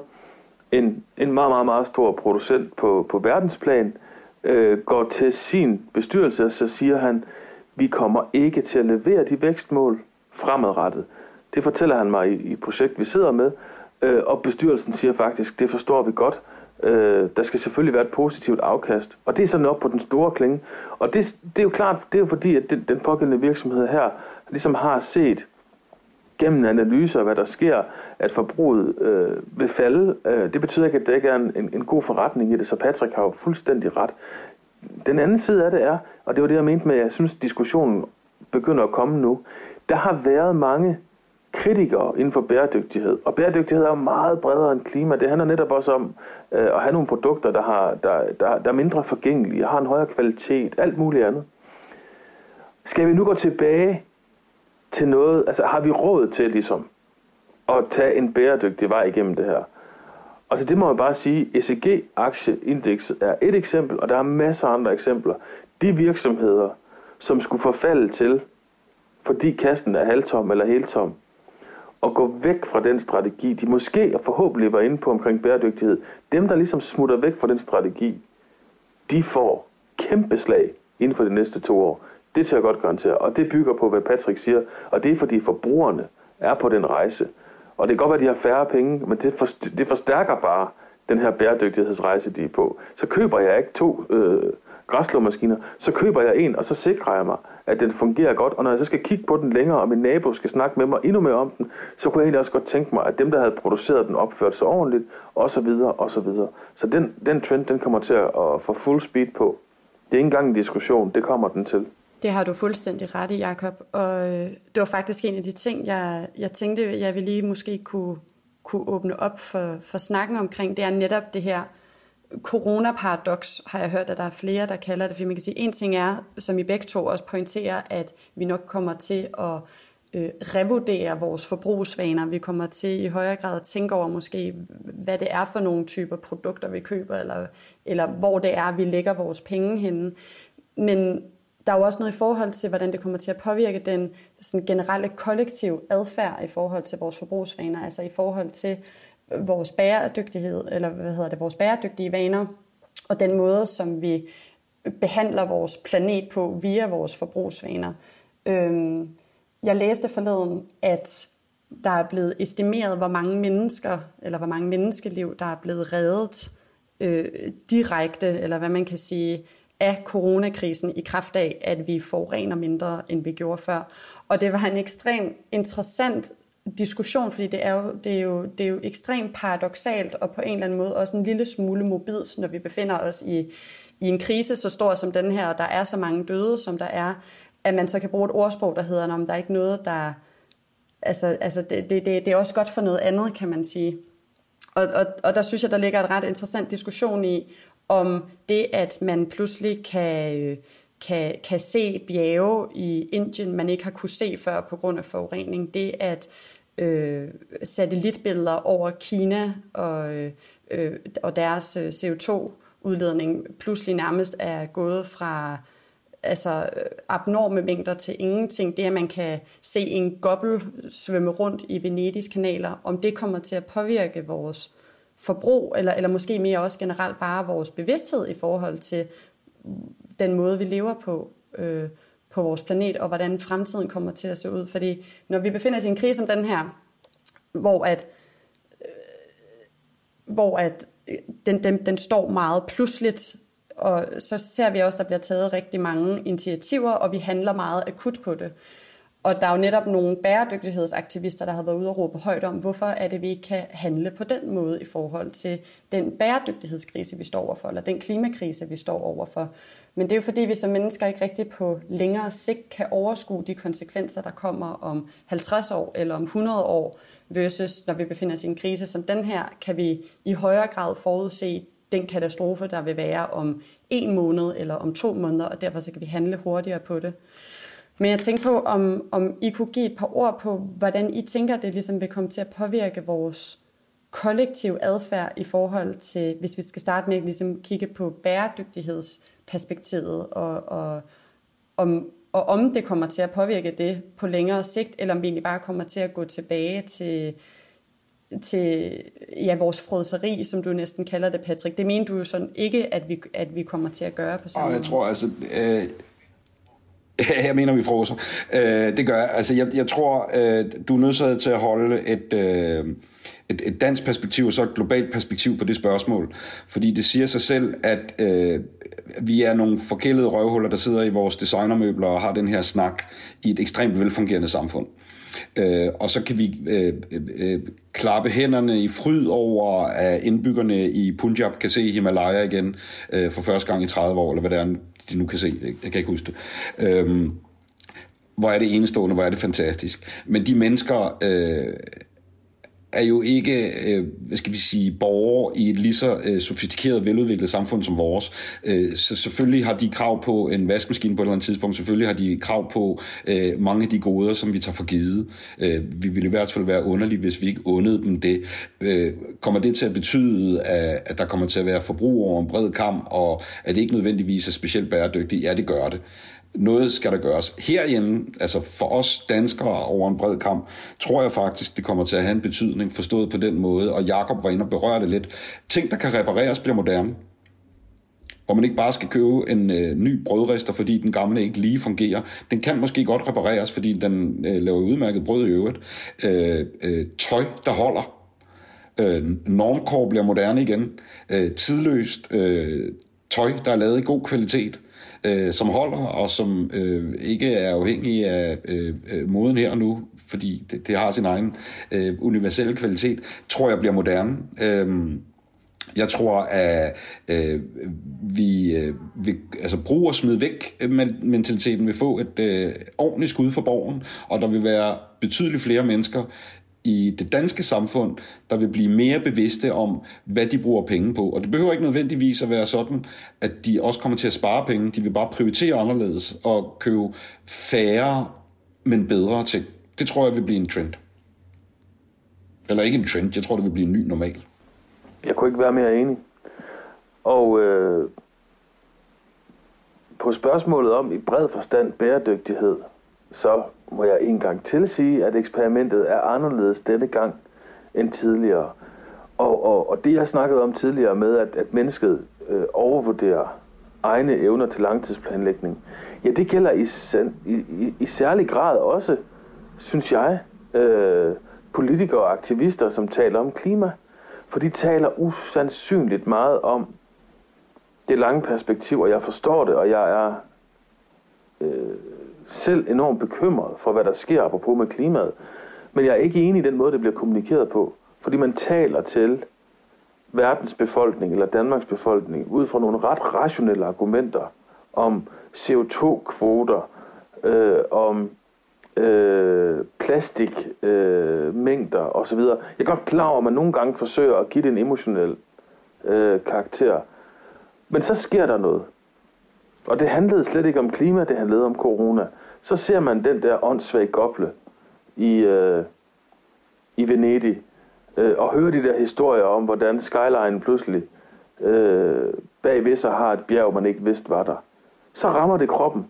en, en meget, meget, meget stor producent på, på verdensplan, øh, går til sin bestyrelse, og så siger han, vi kommer ikke til at levere de vækstmål fremadrettet. Det fortæller han mig i, i projekt, vi sidder med, øh, og bestyrelsen siger faktisk, det forstår vi godt, Øh, der skal selvfølgelig være et positivt afkast. Og det er sådan op på den store klinge. Og det, det er jo klart, det er jo fordi, at den, den pågældende virksomhed her ligesom har set gennem analyser, hvad der sker, at forbruget øh, vil falde. Øh, det betyder ikke, at det ikke er en, en, en god forretning i det, så Patrick har jo fuldstændig ret. Den anden side af det er, og det var det, jeg mente med, at jeg synes, diskussionen begynder at komme nu, der har været mange kritikere inden for bæredygtighed. Og bæredygtighed er meget bredere end klima. Det handler netop også om øh, at have nogle produkter, der, har, der, der, der er mindre forgængelige, har en højere kvalitet, alt muligt andet. Skal vi nu gå tilbage til noget, altså har vi råd til ligesom at tage en bæredygtig vej igennem det her? Og til det må man bare sige, ECG-aktieindekset er et eksempel, og der er masser af andre eksempler. De virksomheder, som skulle forfalde til, fordi kassen er halvtom eller heltom, at gå væk fra den strategi, de måske og forhåbentlig var inde på omkring bæredygtighed, dem der ligesom smutter væk fra den strategi, de får kæmpe slag inden for de næste to år. Det tager jeg godt garantere, og det bygger på, hvad Patrick siger, og det er fordi forbrugerne er på den rejse. Og det kan godt være, at de har færre penge, men det, for, det forstærker bare den her bæredygtighedsrejse, de er på. Så køber jeg ikke to øh, græsslåmaskiner, så køber jeg en, og så sikrer jeg mig, at den fungerer godt. Og når jeg så skal kigge på den længere, og min nabo skal snakke med mig endnu mere om den, så kunne jeg egentlig også godt tænke mig, at dem, der havde produceret den, opført sig ordentligt, og så videre, og så videre. Så den, den trend, den kommer til at få fuld speed på. Det er ikke engang en diskussion, det kommer den til. Det har du fuldstændig ret i, Jacob. Og øh, det var faktisk en af de ting, jeg, jeg tænkte, jeg ville lige måske kunne, kunne åbne op for, for snakken omkring. Det er netop det her coronaparadox, har jeg hørt, at der er flere, der kalder det. For man kan sige, en ting er, som I begge to også pointerer, at vi nok kommer til at øh, revurdere vores forbrugsvaner. Vi kommer til i højere grad at tænke over måske, hvad det er for nogle typer produkter, vi køber, eller, eller hvor det er, vi lægger vores penge henne. Men der er jo også noget i forhold til, hvordan det kommer til at påvirke den sådan generelle kollektiv adfærd i forhold til vores forbrugsvaner, altså i forhold til vores bæredygtighed, eller hvad hedder det, vores bæredygtige vaner, og den måde, som vi behandler vores planet på via vores forbrugsvaner. Øhm, jeg læste forleden, at der er blevet estimeret, hvor mange mennesker, eller hvor mange menneskeliv, der er blevet reddet øh, direkte, eller hvad man kan sige, af coronakrisen i kraft af, at vi forurener mindre, end vi gjorde før. Og det var en ekstremt interessant diskussion, fordi det er, jo, det, er jo, det er jo ekstremt paradoxalt og på en eller anden måde også en lille smule mobilt, når vi befinder os i, i en krise så stor som den her, og der er så mange døde, som der er, at man så kan bruge et ordsprog, der hedder, om der er ikke noget, der... Altså, altså det, det, det, det er også godt for noget andet, kan man sige. Og, og, og der synes jeg, der ligger et ret interessant diskussion i, om det, at man pludselig kan, øh, kan, kan se bjerge i Indien, man ikke har kunne se før på grund af forurening. Det, at øh, satellitbilleder over Kina og, øh, og deres øh, CO2-udledning pludselig nærmest er gået fra altså øh, abnorme mængder til ingenting. Det, at man kan se en gobbel svømme rundt i Venedigs kanaler, om det kommer til at påvirke vores forbrug, eller, eller måske mere også generelt bare vores bevidsthed i forhold til den måde, vi lever på. Øh, på vores planet, og hvordan fremtiden kommer til at se ud. Fordi når vi befinder os i en krise som den her, hvor at, øh, hvor at øh, den, den, den står meget pludseligt, og så ser vi også, at der bliver taget rigtig mange initiativer, og vi handler meget akut på det. Og der er jo netop nogle bæredygtighedsaktivister, der har været ude og råbe højt om, hvorfor er det, vi ikke kan handle på den måde i forhold til den bæredygtighedskrise, vi står overfor, eller den klimakrise, vi står overfor. Men det er jo fordi, vi som mennesker ikke rigtig på længere sigt kan overskue de konsekvenser, der kommer om 50 år eller om 100 år, versus når vi befinder os i en krise som den her, kan vi i højere grad forudse den katastrofe, der vil være om en måned eller om to måneder, og derfor så kan vi handle hurtigere på det. Men jeg tænker på, om, om I kunne give et par ord på, hvordan I tænker, det ligesom vil komme til at påvirke vores kollektiv adfærd i forhold til, hvis vi skal starte med at ligesom kigge på bæredygtighedsperspektivet, og, og om, og om det kommer til at påvirke det på længere sigt, eller om vi egentlig bare kommer til at gå tilbage til, til ja, vores frødseri, som du næsten kalder det, Patrick. Det mener du jo sådan ikke, at vi, at vi kommer til at gøre på samme måde. Jeg tror altså... Øh jeg mener, vi froser. Øh, det gør jeg. Altså, jeg, jeg tror, øh, du er nødsaget til at holde et, øh, et, et dansk perspektiv og så et globalt perspektiv på det spørgsmål. Fordi det siger sig selv, at øh, vi er nogle forkælede røvhuller, der sidder i vores designermøbler og har den her snak i et ekstremt velfungerende samfund. Øh, og så kan vi øh, øh, øh, klappe hænderne i fryd over, at indbyggerne i Punjab kan se Himalaya igen øh, for første gang i 30 år, eller hvad det er, de nu kan se. Jeg kan ikke huske det. Øh, hvor er det enestående, hvor er det fantastisk. Men de mennesker... Øh, er jo ikke, øh, hvad skal vi sige, borgere i et lige så øh, sofistikeret, veludviklet samfund som vores. Øh, så selvfølgelig har de krav på en vaskemaskine på et eller andet tidspunkt. Selvfølgelig har de krav på øh, mange af de goder, som vi tager for givet. Øh, vi ville i hvert fald være underlige, hvis vi ikke undede dem det. Øh, kommer det til at betyde, at, at der kommer til at være forbrug over en bred kamp, og at det ikke nødvendigvis er specielt bæredygtigt? Ja, det gør det noget skal der gøres. Herhjemme, altså for os danskere over en bred kamp, tror jeg faktisk, det kommer til at have en betydning, forstået på den måde, og Jakob var inde og berørte det lidt. Ting, der kan repareres, bliver moderne. Hvor man ikke bare skal købe en øh, ny brødrester, fordi den gamle ikke lige fungerer. Den kan måske godt repareres, fordi den øh, laver udmærket brød i øvrigt. Øh, øh, tøj, der holder. Øh, normkår bliver moderne igen. Øh, tidløst øh, tøj, der er lavet i god kvalitet øh, Øh, som holder, og som øh, ikke er afhængig af øh, øh, moden her og nu, fordi det, det har sin egen øh, universelle kvalitet, tror jeg bliver moderne. Øh, jeg tror, at øh, vi, øh, vi altså brug og smid væk mentaliteten vil få et øh, ordentligt skud for borgen, og der vil være betydeligt flere mennesker, i det danske samfund, der vil blive mere bevidste om, hvad de bruger penge på. Og det behøver ikke nødvendigvis at være sådan, at de også kommer til at spare penge. De vil bare prioritere anderledes og købe færre, men bedre ting. Det tror jeg vil blive en trend. Eller ikke en trend, jeg tror, det vil blive en ny normal. Jeg kunne ikke være mere enig. Og øh, på spørgsmålet om i bred forstand bæredygtighed, så må jeg en gang til sige, at eksperimentet er anderledes denne gang end tidligere. Og, og, og det jeg snakkede om tidligere med, at, at mennesket øh, overvurderer egne evner til langtidsplanlægning, ja, det gælder i, i, i, i særlig grad også, synes jeg, øh, politikere og aktivister, som taler om klima. For de taler usandsynligt meget om det lange perspektiv, og jeg forstår det, og jeg er øh, selv enormt bekymret for, hvad der sker apropos med klimaet. Men jeg er ikke enig i den måde, det bliver kommunikeret på. Fordi man taler til verdens befolkning eller Danmarks befolkning ud fra nogle ret rationelle argumenter om CO2-kvoter, øh, om øh, plastikmængder øh, osv. Jeg er godt klar over, at man nogle gange forsøger at give det en emotionel øh, karakter. Men så sker der noget. Og det handlede slet ikke om klima, det handlede om corona. Så ser man den der åndssvage goble i, øh, i Venedig, øh, og hører de der historier om, hvordan skyline pludselig øh, bagved sig har et bjerg, man ikke vidste var der. Så rammer det kroppen.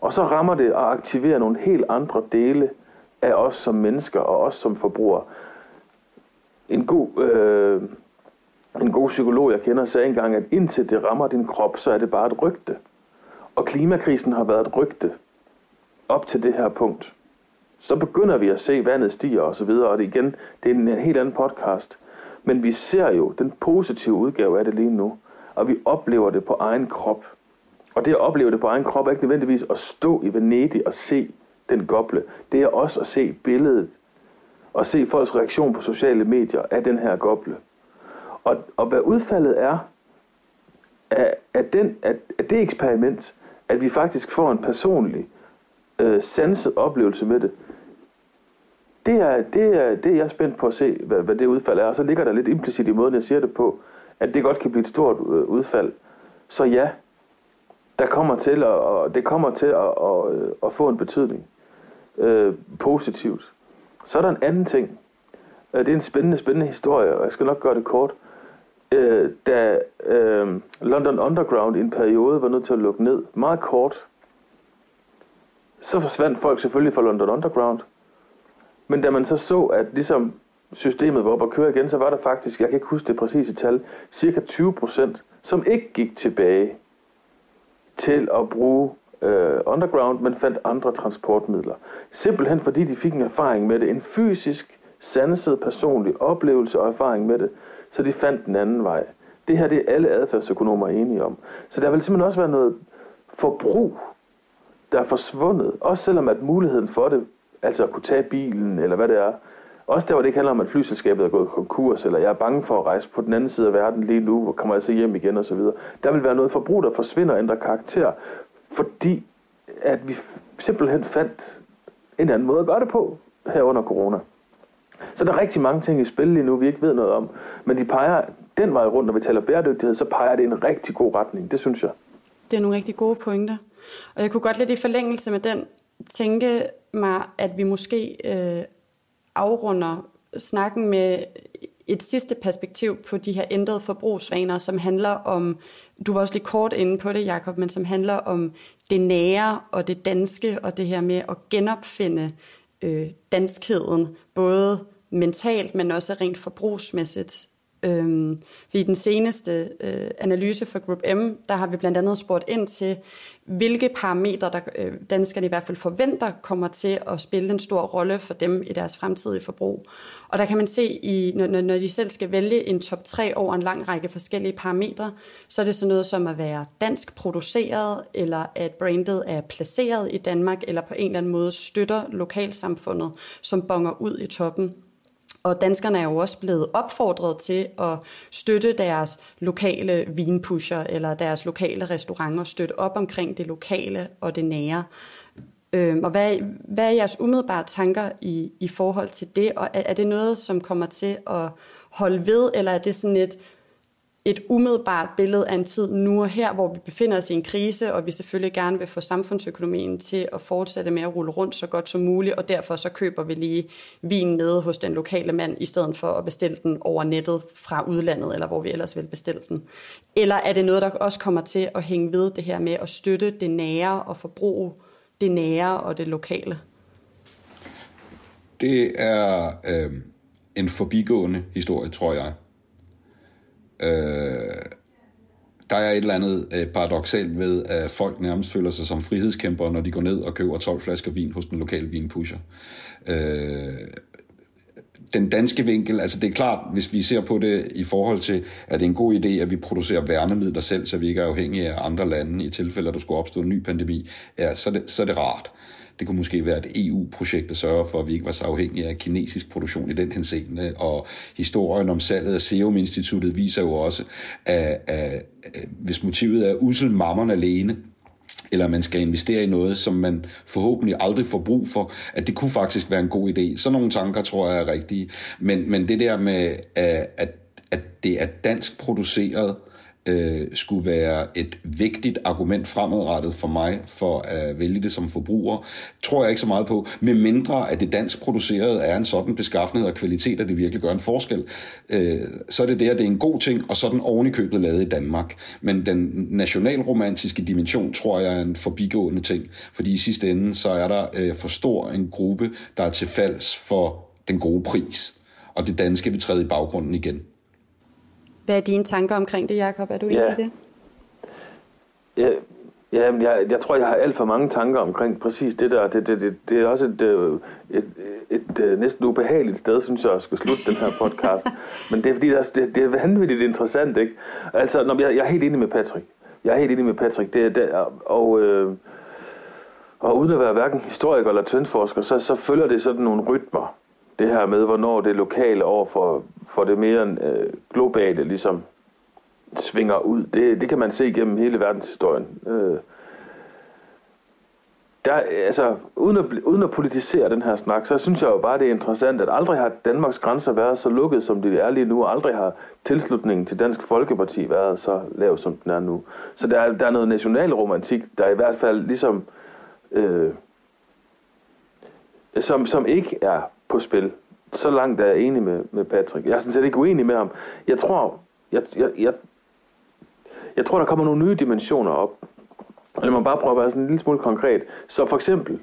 Og så rammer det og aktiverer nogle helt andre dele af os som mennesker og os som forbrugere. En god... Øh, en god psykolog, jeg kender, sagde engang, at indtil det rammer din krop, så er det bare et rygte. Og klimakrisen har været et rygte op til det her punkt. Så begynder vi at se, at vandet stiger og så videre, og det igen, det er en helt anden podcast. Men vi ser jo den positive udgave af det lige nu, og vi oplever det på egen krop. Og det at opleve det på egen krop er ikke nødvendigvis at stå i Venedig og se den goble, det er også at se billedet og se folks reaktion på sociale medier af den her goble. Og, og hvad udfaldet er af, af, den, af, af det eksperiment, at vi faktisk får en personlig, øh, sanset oplevelse med det, det er, det, er, det er jeg spændt på at se, hvad, hvad det udfald er. Og så ligger der lidt implicit i måden, jeg siger det på, at det godt kan blive et stort øh, udfald. Så ja, der kommer til at, og det kommer til at, og, øh, at få en betydning øh, positivt. Så er der en anden ting. Øh, det er en spændende, spændende historie, og jeg skal nok gøre det kort. Øh, da øh, London Underground i en periode var nødt til at lukke ned, meget kort, så forsvandt folk selvfølgelig fra London Underground. Men da man så så, at ligesom systemet var op at køre igen, så var der faktisk, jeg kan ikke huske det præcise tal, cirka 20 procent, som ikke gik tilbage til at bruge øh, underground, men fandt andre transportmidler. Simpelthen fordi de fik en erfaring med det, en fysisk, sanset personlig oplevelse og erfaring med det, så de fandt den anden vej. Det her det er alle adfærdsøkonomer enige om. Så der vil simpelthen også være noget forbrug, der er forsvundet, også selvom at muligheden for det, altså at kunne tage bilen, eller hvad det er, også der, hvor det ikke handler om, at flyselskabet er gået konkurs, eller jeg er bange for at rejse på den anden side af verden lige nu, hvor kommer jeg så hjem igen osv. Der vil være noget forbrug, der forsvinder og ændrer karakter, fordi at vi simpelthen fandt en anden måde at gøre det på her under corona. Så der er rigtig mange ting i spil lige nu, vi ikke ved noget om. Men de peger den vej rundt, når vi taler bæredygtighed, så peger det i en rigtig god retning. Det synes jeg. Det er nogle rigtig gode pointer. Og jeg kunne godt lidt i forlængelse med den tænke mig, at vi måske øh, afrunder snakken med et sidste perspektiv på de her ændrede forbrugsvaner, som handler om, du var også lidt kort inde på det, Jakob, men som handler om det nære og det danske, og det her med at genopfinde øh, danskheden, både mentalt, men også rent forbrugsmæssigt. Øhm, I den seneste øh, analyse for Group M, der har vi blandt andet spurgt ind til, hvilke parametre der, øh, danskerne i hvert fald forventer kommer til at spille en stor rolle for dem i deres fremtidige forbrug. Og der kan man se, i, når, når de selv skal vælge en top 3 over en lang række forskellige parametre, så er det sådan noget som at være dansk produceret, eller at brandet er placeret i Danmark, eller på en eller anden måde støtter lokalsamfundet, som bonger ud i toppen og danskerne er jo også blevet opfordret til at støtte deres lokale vinpusher eller deres lokale restauranter, støtte op omkring det lokale og det nære. Øhm, og hvad, hvad er jeres umiddelbare tanker i, i forhold til det? Og er, er det noget, som kommer til at holde ved, eller er det sådan et et umiddelbart billede af en tid nu og her, hvor vi befinder os i en krise, og vi selvfølgelig gerne vil få samfundsøkonomien til at fortsætte med at rulle rundt så godt som muligt, og derfor så køber vi lige vin nede hos den lokale mand, i stedet for at bestille den over nettet fra udlandet, eller hvor vi ellers vil bestille den. Eller er det noget, der også kommer til at hænge ved det her med at støtte det nære og forbruge det nære og det lokale? Det er øh, en forbigående historie, tror jeg. Øh, der er et eller andet øh, paradoxalt ved, at folk nærmest føler sig som frihedskæmpere, når de går ned og køber 12 flasker vin hos den lokale vinpusher. Øh, den danske vinkel, altså det er klart, hvis vi ser på det i forhold til, at det er en god idé, at vi producerer værnemidler selv, så vi ikke er afhængige af andre lande i tilfælde, at der skulle opstå en ny pandemi, ja, så er det, så er det rart. Det kunne måske være et EU-projekt, der sørger for, at vi ikke var så afhængige af kinesisk produktion i den henseende. Og historien om salget af Serum Instituttet viser jo også, at, at, hvis motivet er usel mammon alene, eller man skal investere i noget, som man forhåbentlig aldrig får brug for, at det kunne faktisk være en god idé. Så nogle tanker tror jeg er rigtige. Men, men det der med, at, at det er dansk produceret, øh, skulle være et vigtigt argument fremadrettet for mig for at vælge det som forbruger, tror jeg ikke så meget på, med mindre at det dansk producerede er en sådan beskaffenhed og kvalitet, at det virkelig gør en forskel. Øh, så er det der, det er en god ting, og så er den ovenikøbet lavet i Danmark. Men den nationalromantiske dimension, tror jeg, er en forbigående ting, fordi i sidste ende, så er der øh, for stor en gruppe, der er til falds for den gode pris. Og det danske vil træde i baggrunden igen. Hvad er dine tanker omkring det, Jacob? Er du enig ja. i det? Ja, ja jeg, jeg tror, jeg har alt for mange tanker omkring præcis det der. Det, det, det, det er også et, øh, et, et, et, et næsten ubehageligt sted, synes jeg, at skulle slutte den her podcast. <laughs> Men det er fordi, det, det, det er vanvittigt interessant, ikke? Altså, når jeg, jeg er helt enig med Patrick. Jeg er helt enig med Patrick. Det, det, og øh, Og uden at være hverken historiker eller trendforsker, så, så følger det sådan nogle rytmer. Det her med, hvornår det lokale over for, for det mere øh, globale ligesom svinger ud. Det, det kan man se gennem hele verdenshistorien. Øh, der, altså, uden, at, uden at politisere den her snak, så synes jeg jo bare, det er interessant, at aldrig har Danmarks grænser været så lukket, som de er lige nu, og aldrig har tilslutningen til Dansk Folkeparti været så lav, som den er nu. Så der er, der er noget nationalromantik, der i hvert fald ligesom, øh, som, som ikke er på spil. Så langt er jeg enig med, med Patrick. Jeg er sådan set ikke uenig med ham. Jeg tror, jeg, jeg, jeg, jeg tror, der kommer nogle nye dimensioner op og lad mig bare prøve at være sådan en lille smule konkret. Så for eksempel,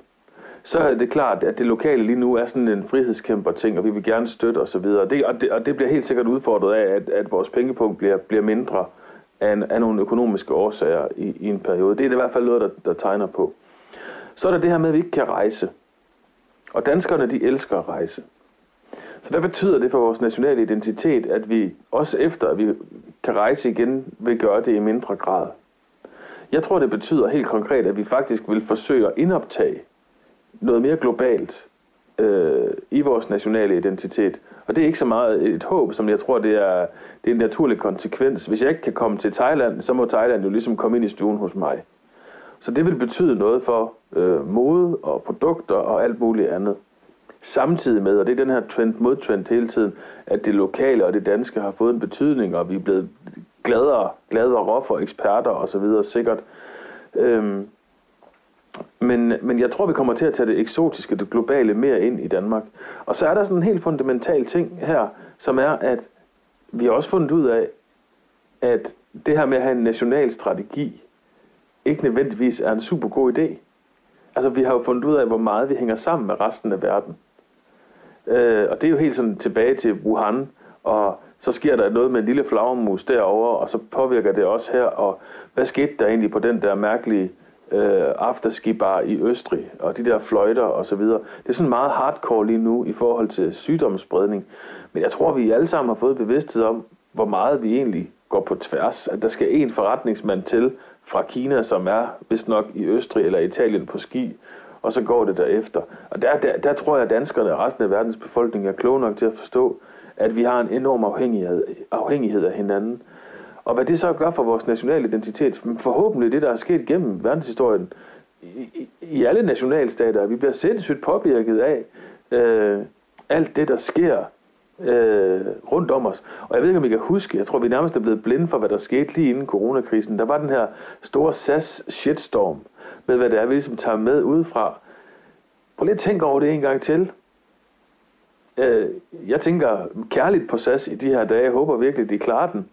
så er det klart, at det lokale lige nu er sådan en frihedskæmper ting, og vi vil gerne støtte osv. Og, det, og, det, og det bliver helt sikkert udfordret af, at, at vores pengepunkt bliver, bliver mindre af, af nogle økonomiske årsager i, i en periode. Det er det i hvert fald noget, der, der tegner på. Så er der det her med, at vi ikke kan rejse. Og danskerne, de elsker at rejse. Så hvad betyder det for vores nationale identitet, at vi også efter, at vi kan rejse igen, vil gøre det i mindre grad? Jeg tror, det betyder helt konkret, at vi faktisk vil forsøge at indoptage noget mere globalt øh, i vores nationale identitet. Og det er ikke så meget et håb, som jeg tror, det er, det er en naturlig konsekvens. Hvis jeg ikke kan komme til Thailand, så må Thailand jo ligesom komme ind i stuen hos mig. Så det vil betyde noget for øh, mode og produkter og alt muligt andet. Samtidig med, og det er den her trend modtrend hele tiden, at det lokale og det danske har fået en betydning, og vi er blevet gladere, gladere roffer, eksperter osv. sikkert. Øhm, men, men jeg tror, vi kommer til at tage det eksotiske, det globale mere ind i Danmark. Og så er der sådan en helt fundamental ting her, som er, at vi har også fundet ud af, at det her med at have en national strategi, ikke nødvendigvis er en super god idé. Altså, vi har jo fundet ud af, hvor meget vi hænger sammen med resten af verden. Øh, og det er jo helt sådan tilbage til Wuhan, og så sker der noget med en lille flagermus derovre, og så påvirker det også her. Og hvad skete der egentlig på den der mærkelige øh, afterskibar i Østrig, og de der fløjter og så videre. Det er sådan meget hardcore lige nu i forhold til sygdomsspredning. Men jeg tror, vi alle sammen har fået bevidsthed om, hvor meget vi egentlig går på tværs. At der skal en forretningsmand til fra Kina, som er vist nok i Østrig eller Italien på ski, og så går det derefter. Og der, der, der tror jeg, at danskerne og resten af verdens befolkning er kloge nok til at forstå, at vi har en enorm afhængighed, afhængighed af hinanden. Og hvad det så gør for vores nationale identitet, forhåbentlig det, der er sket gennem verdenshistorien, i, i alle nationalstater, vi bliver sindssygt påvirket af øh, alt det, der sker øh, rundt om os. Og jeg ved ikke, om I kan huske, jeg tror, vi nærmest er blevet blinde for, hvad der skete lige inden coronakrisen. Der var den her store SAS shitstorm med, hvad det er, vi ligesom tager med udefra. Prøv lige at tænke over det en gang til. Øh, jeg tænker kærligt på SAS i de her dage. Jeg håber virkelig, de klarer den.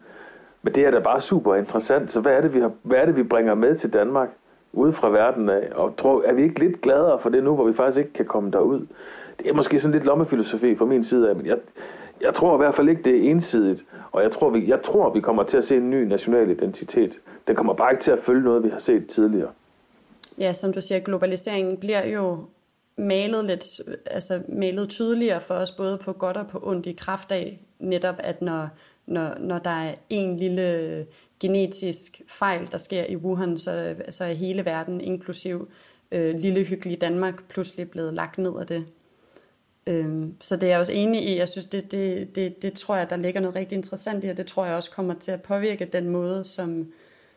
Men det er da bare super interessant. Så hvad er det, vi, har, hvad er det, vi bringer med til Danmark ude fra verden af? Og tror, er vi ikke lidt gladere for det nu, hvor vi faktisk ikke kan komme derud? Det er måske sådan lidt lommefilosofi fra min side af, men jeg, jeg tror i hvert fald ikke, det er ensidigt. Og jeg tror, vi, jeg tror, vi kommer til at se en ny national identitet. Den kommer bare ikke til at følge noget, vi har set tidligere. Ja, som du siger, globaliseringen bliver jo malet lidt, altså malet tydeligere for os, både på godt og på ondt i kraft af netop, at når, når, når der er en lille genetisk fejl, der sker i Wuhan, så, så er hele verden, inklusiv øh, lille hyggelige Danmark, pludselig blevet lagt ned af det. Øhm, så det er jeg også enig i. Jeg synes, det, det, det, det tror jeg, der ligger noget rigtig interessant i, og det tror jeg også kommer til at påvirke den måde, som,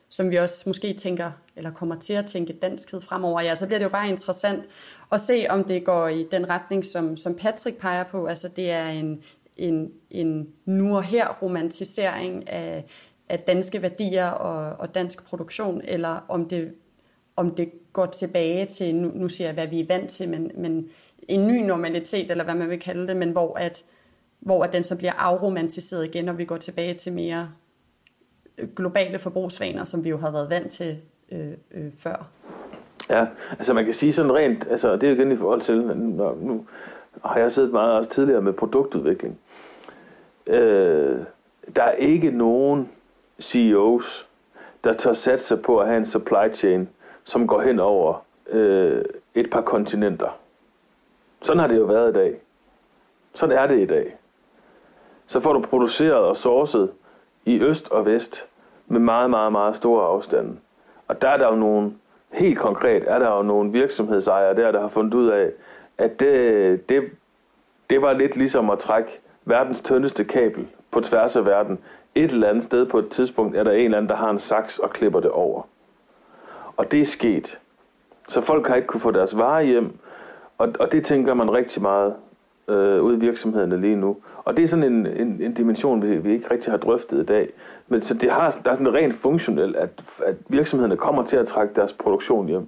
som vi også måske tænker, eller kommer til at tænke danskhed fremover. Ja, så bliver det jo bare interessant at se, om det går i den retning, som, som Patrick peger på. Altså det er en, en, en nu og her romantisering af, af danske værdier og, og dansk produktion, eller om det, om det går tilbage til, nu, nu siger jeg, hvad vi er vant til, men, men en ny normalitet, eller hvad man vil kalde det, men hvor, at, hvor at den så bliver afromantiseret igen, og vi går tilbage til mere øh, globale forbrugsvaner, som vi jo har været vant til øh, øh, før. Ja, altså man kan sige sådan rent, altså det er jo igen i forhold til, når, nu har jeg siddet meget også tidligere med produktudvikling. Øh, der er ikke nogen CEOs, der tør satse på at have en supply chain, som går hen over øh, et par kontinenter. Sådan har det jo været i dag. Sådan er det i dag. Så får du produceret og sourcet i øst og vest med meget, meget, meget store afstande. Og der er der jo nogle helt konkret er der jo nogle virksomhedsejere der, der har fundet ud af, at det, det, det var lidt ligesom at trække verdens tyndeste kabel på tværs af verden. Et eller andet sted på et tidspunkt er der en eller anden, der har en saks og klipper det over. Og det er sket. Så folk har ikke kunne få deres varer hjem, og, og det tænker man rigtig meget øh, ude i virksomhederne lige nu. Og det er sådan en, en, en dimension, vi, vi ikke rigtig har drøftet i dag. Men så det har, der er sådan rent funktionelt, at, at virksomhederne kommer til at trække deres produktion hjem.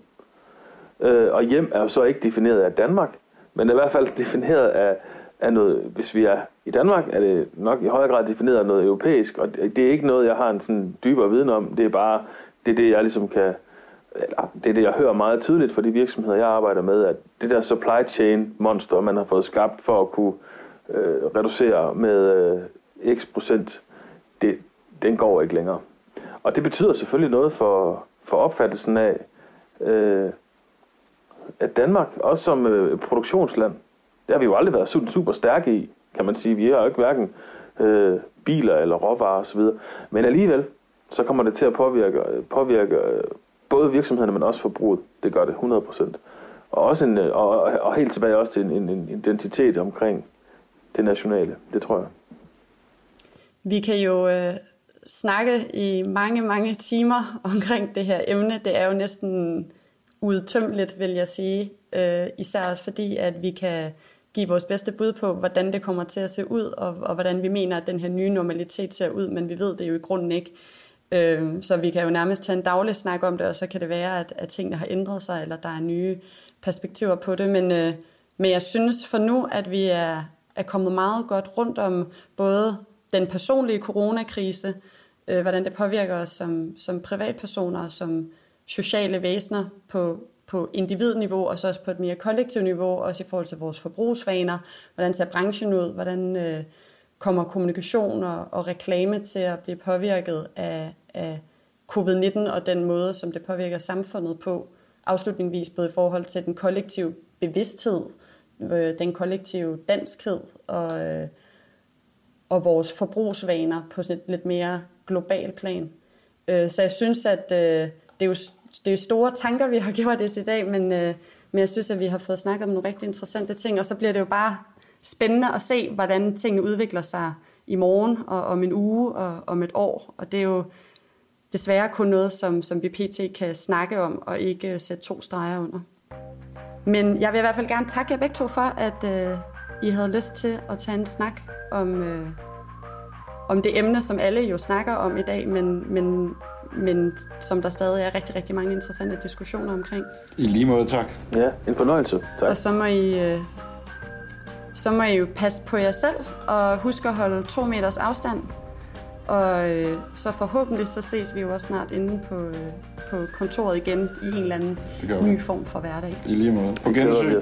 Øh, og hjem er jo så ikke defineret af Danmark, men er i hvert fald <laughs> defineret af, af noget, hvis vi er i Danmark, er det nok i højere grad defineret af noget europæisk, og det er ikke noget, jeg har en sådan dybere viden om, det er bare, det er det, jeg ligesom kan, eller det er det, jeg hører meget tydeligt fra de virksomheder, jeg arbejder med, at det der supply chain monster, man har fået skabt for at kunne øh, reducere med øh, x procent, det, den går ikke længere. Og det betyder selvfølgelig noget for, for opfattelsen af, øh, at Danmark, også som øh, produktionsland, det har vi jo aldrig været super, super stærke i, kan man sige. Vi har jo ikke hverken øh, biler eller råvarer osv. Men alligevel, så kommer det til at påvirke, øh, påvirke øh, både virksomhederne, men også forbruget. Det gør det 100%. Og, også en, øh, og, og helt tilbage også til en, en, en identitet omkring det nationale. Det tror jeg. Vi kan jo øh, snakke i mange, mange timer <laughs> omkring det her emne. Det er jo næsten udtømmeligt, vil jeg sige. Øh, især også fordi, at vi kan give vores bedste bud på, hvordan det kommer til at se ud, og, og hvordan vi mener, at den her nye normalitet ser ud, men vi ved det jo i grunden ikke. Øh, så vi kan jo nærmest tage en daglig snak om det, og så kan det være, at, at tingene har ændret sig, eller der er nye perspektiver på det. Men, øh, men jeg synes for nu, at vi er, er kommet meget godt rundt om både den personlige coronakrise, øh, hvordan det påvirker os som, som privatpersoner, som sociale væsener på, på individniveau, og så også på et mere kollektivt niveau, også i forhold til vores forbrugsvaner. Hvordan ser branchen ud? Hvordan øh, kommer kommunikation og, og reklame til at blive påvirket af, af covid-19 og den måde, som det påvirker samfundet på? Afslutningsvis både i forhold til den kollektive bevidsthed, øh, den kollektive danskhed og, øh, og vores forbrugsvaner på sådan et lidt mere global plan. Øh, så jeg synes, at øh, det er jo det er store tanker, vi har <laughs> gjort det i dag, men, øh, men jeg synes, at vi har fået snakket om nogle rigtig interessante ting, og så bliver det jo bare spændende at se, hvordan tingene udvikler sig i morgen, og om en uge, og om et år. Og det er jo desværre kun noget, som, som vi pt. kan snakke om, og ikke sætte to streger under. Men jeg vil i hvert fald gerne takke jer begge to for, at øh, I havde lyst til at tage en snak om, øh, om det emne, som alle jo snakker om i dag, men, men men som der stadig er rigtig, rigtig mange interessante diskussioner omkring. I lige måde, tak. Ja, en fornøjelse. Tak. Og så må I, øh, så må I jo passe på jer selv, og huske at holde to meters afstand. Og øh, så forhåbentlig så ses vi jo også snart inde på, øh, på kontoret igen i en eller anden ny form for hverdag. I lige måde. På gensyn.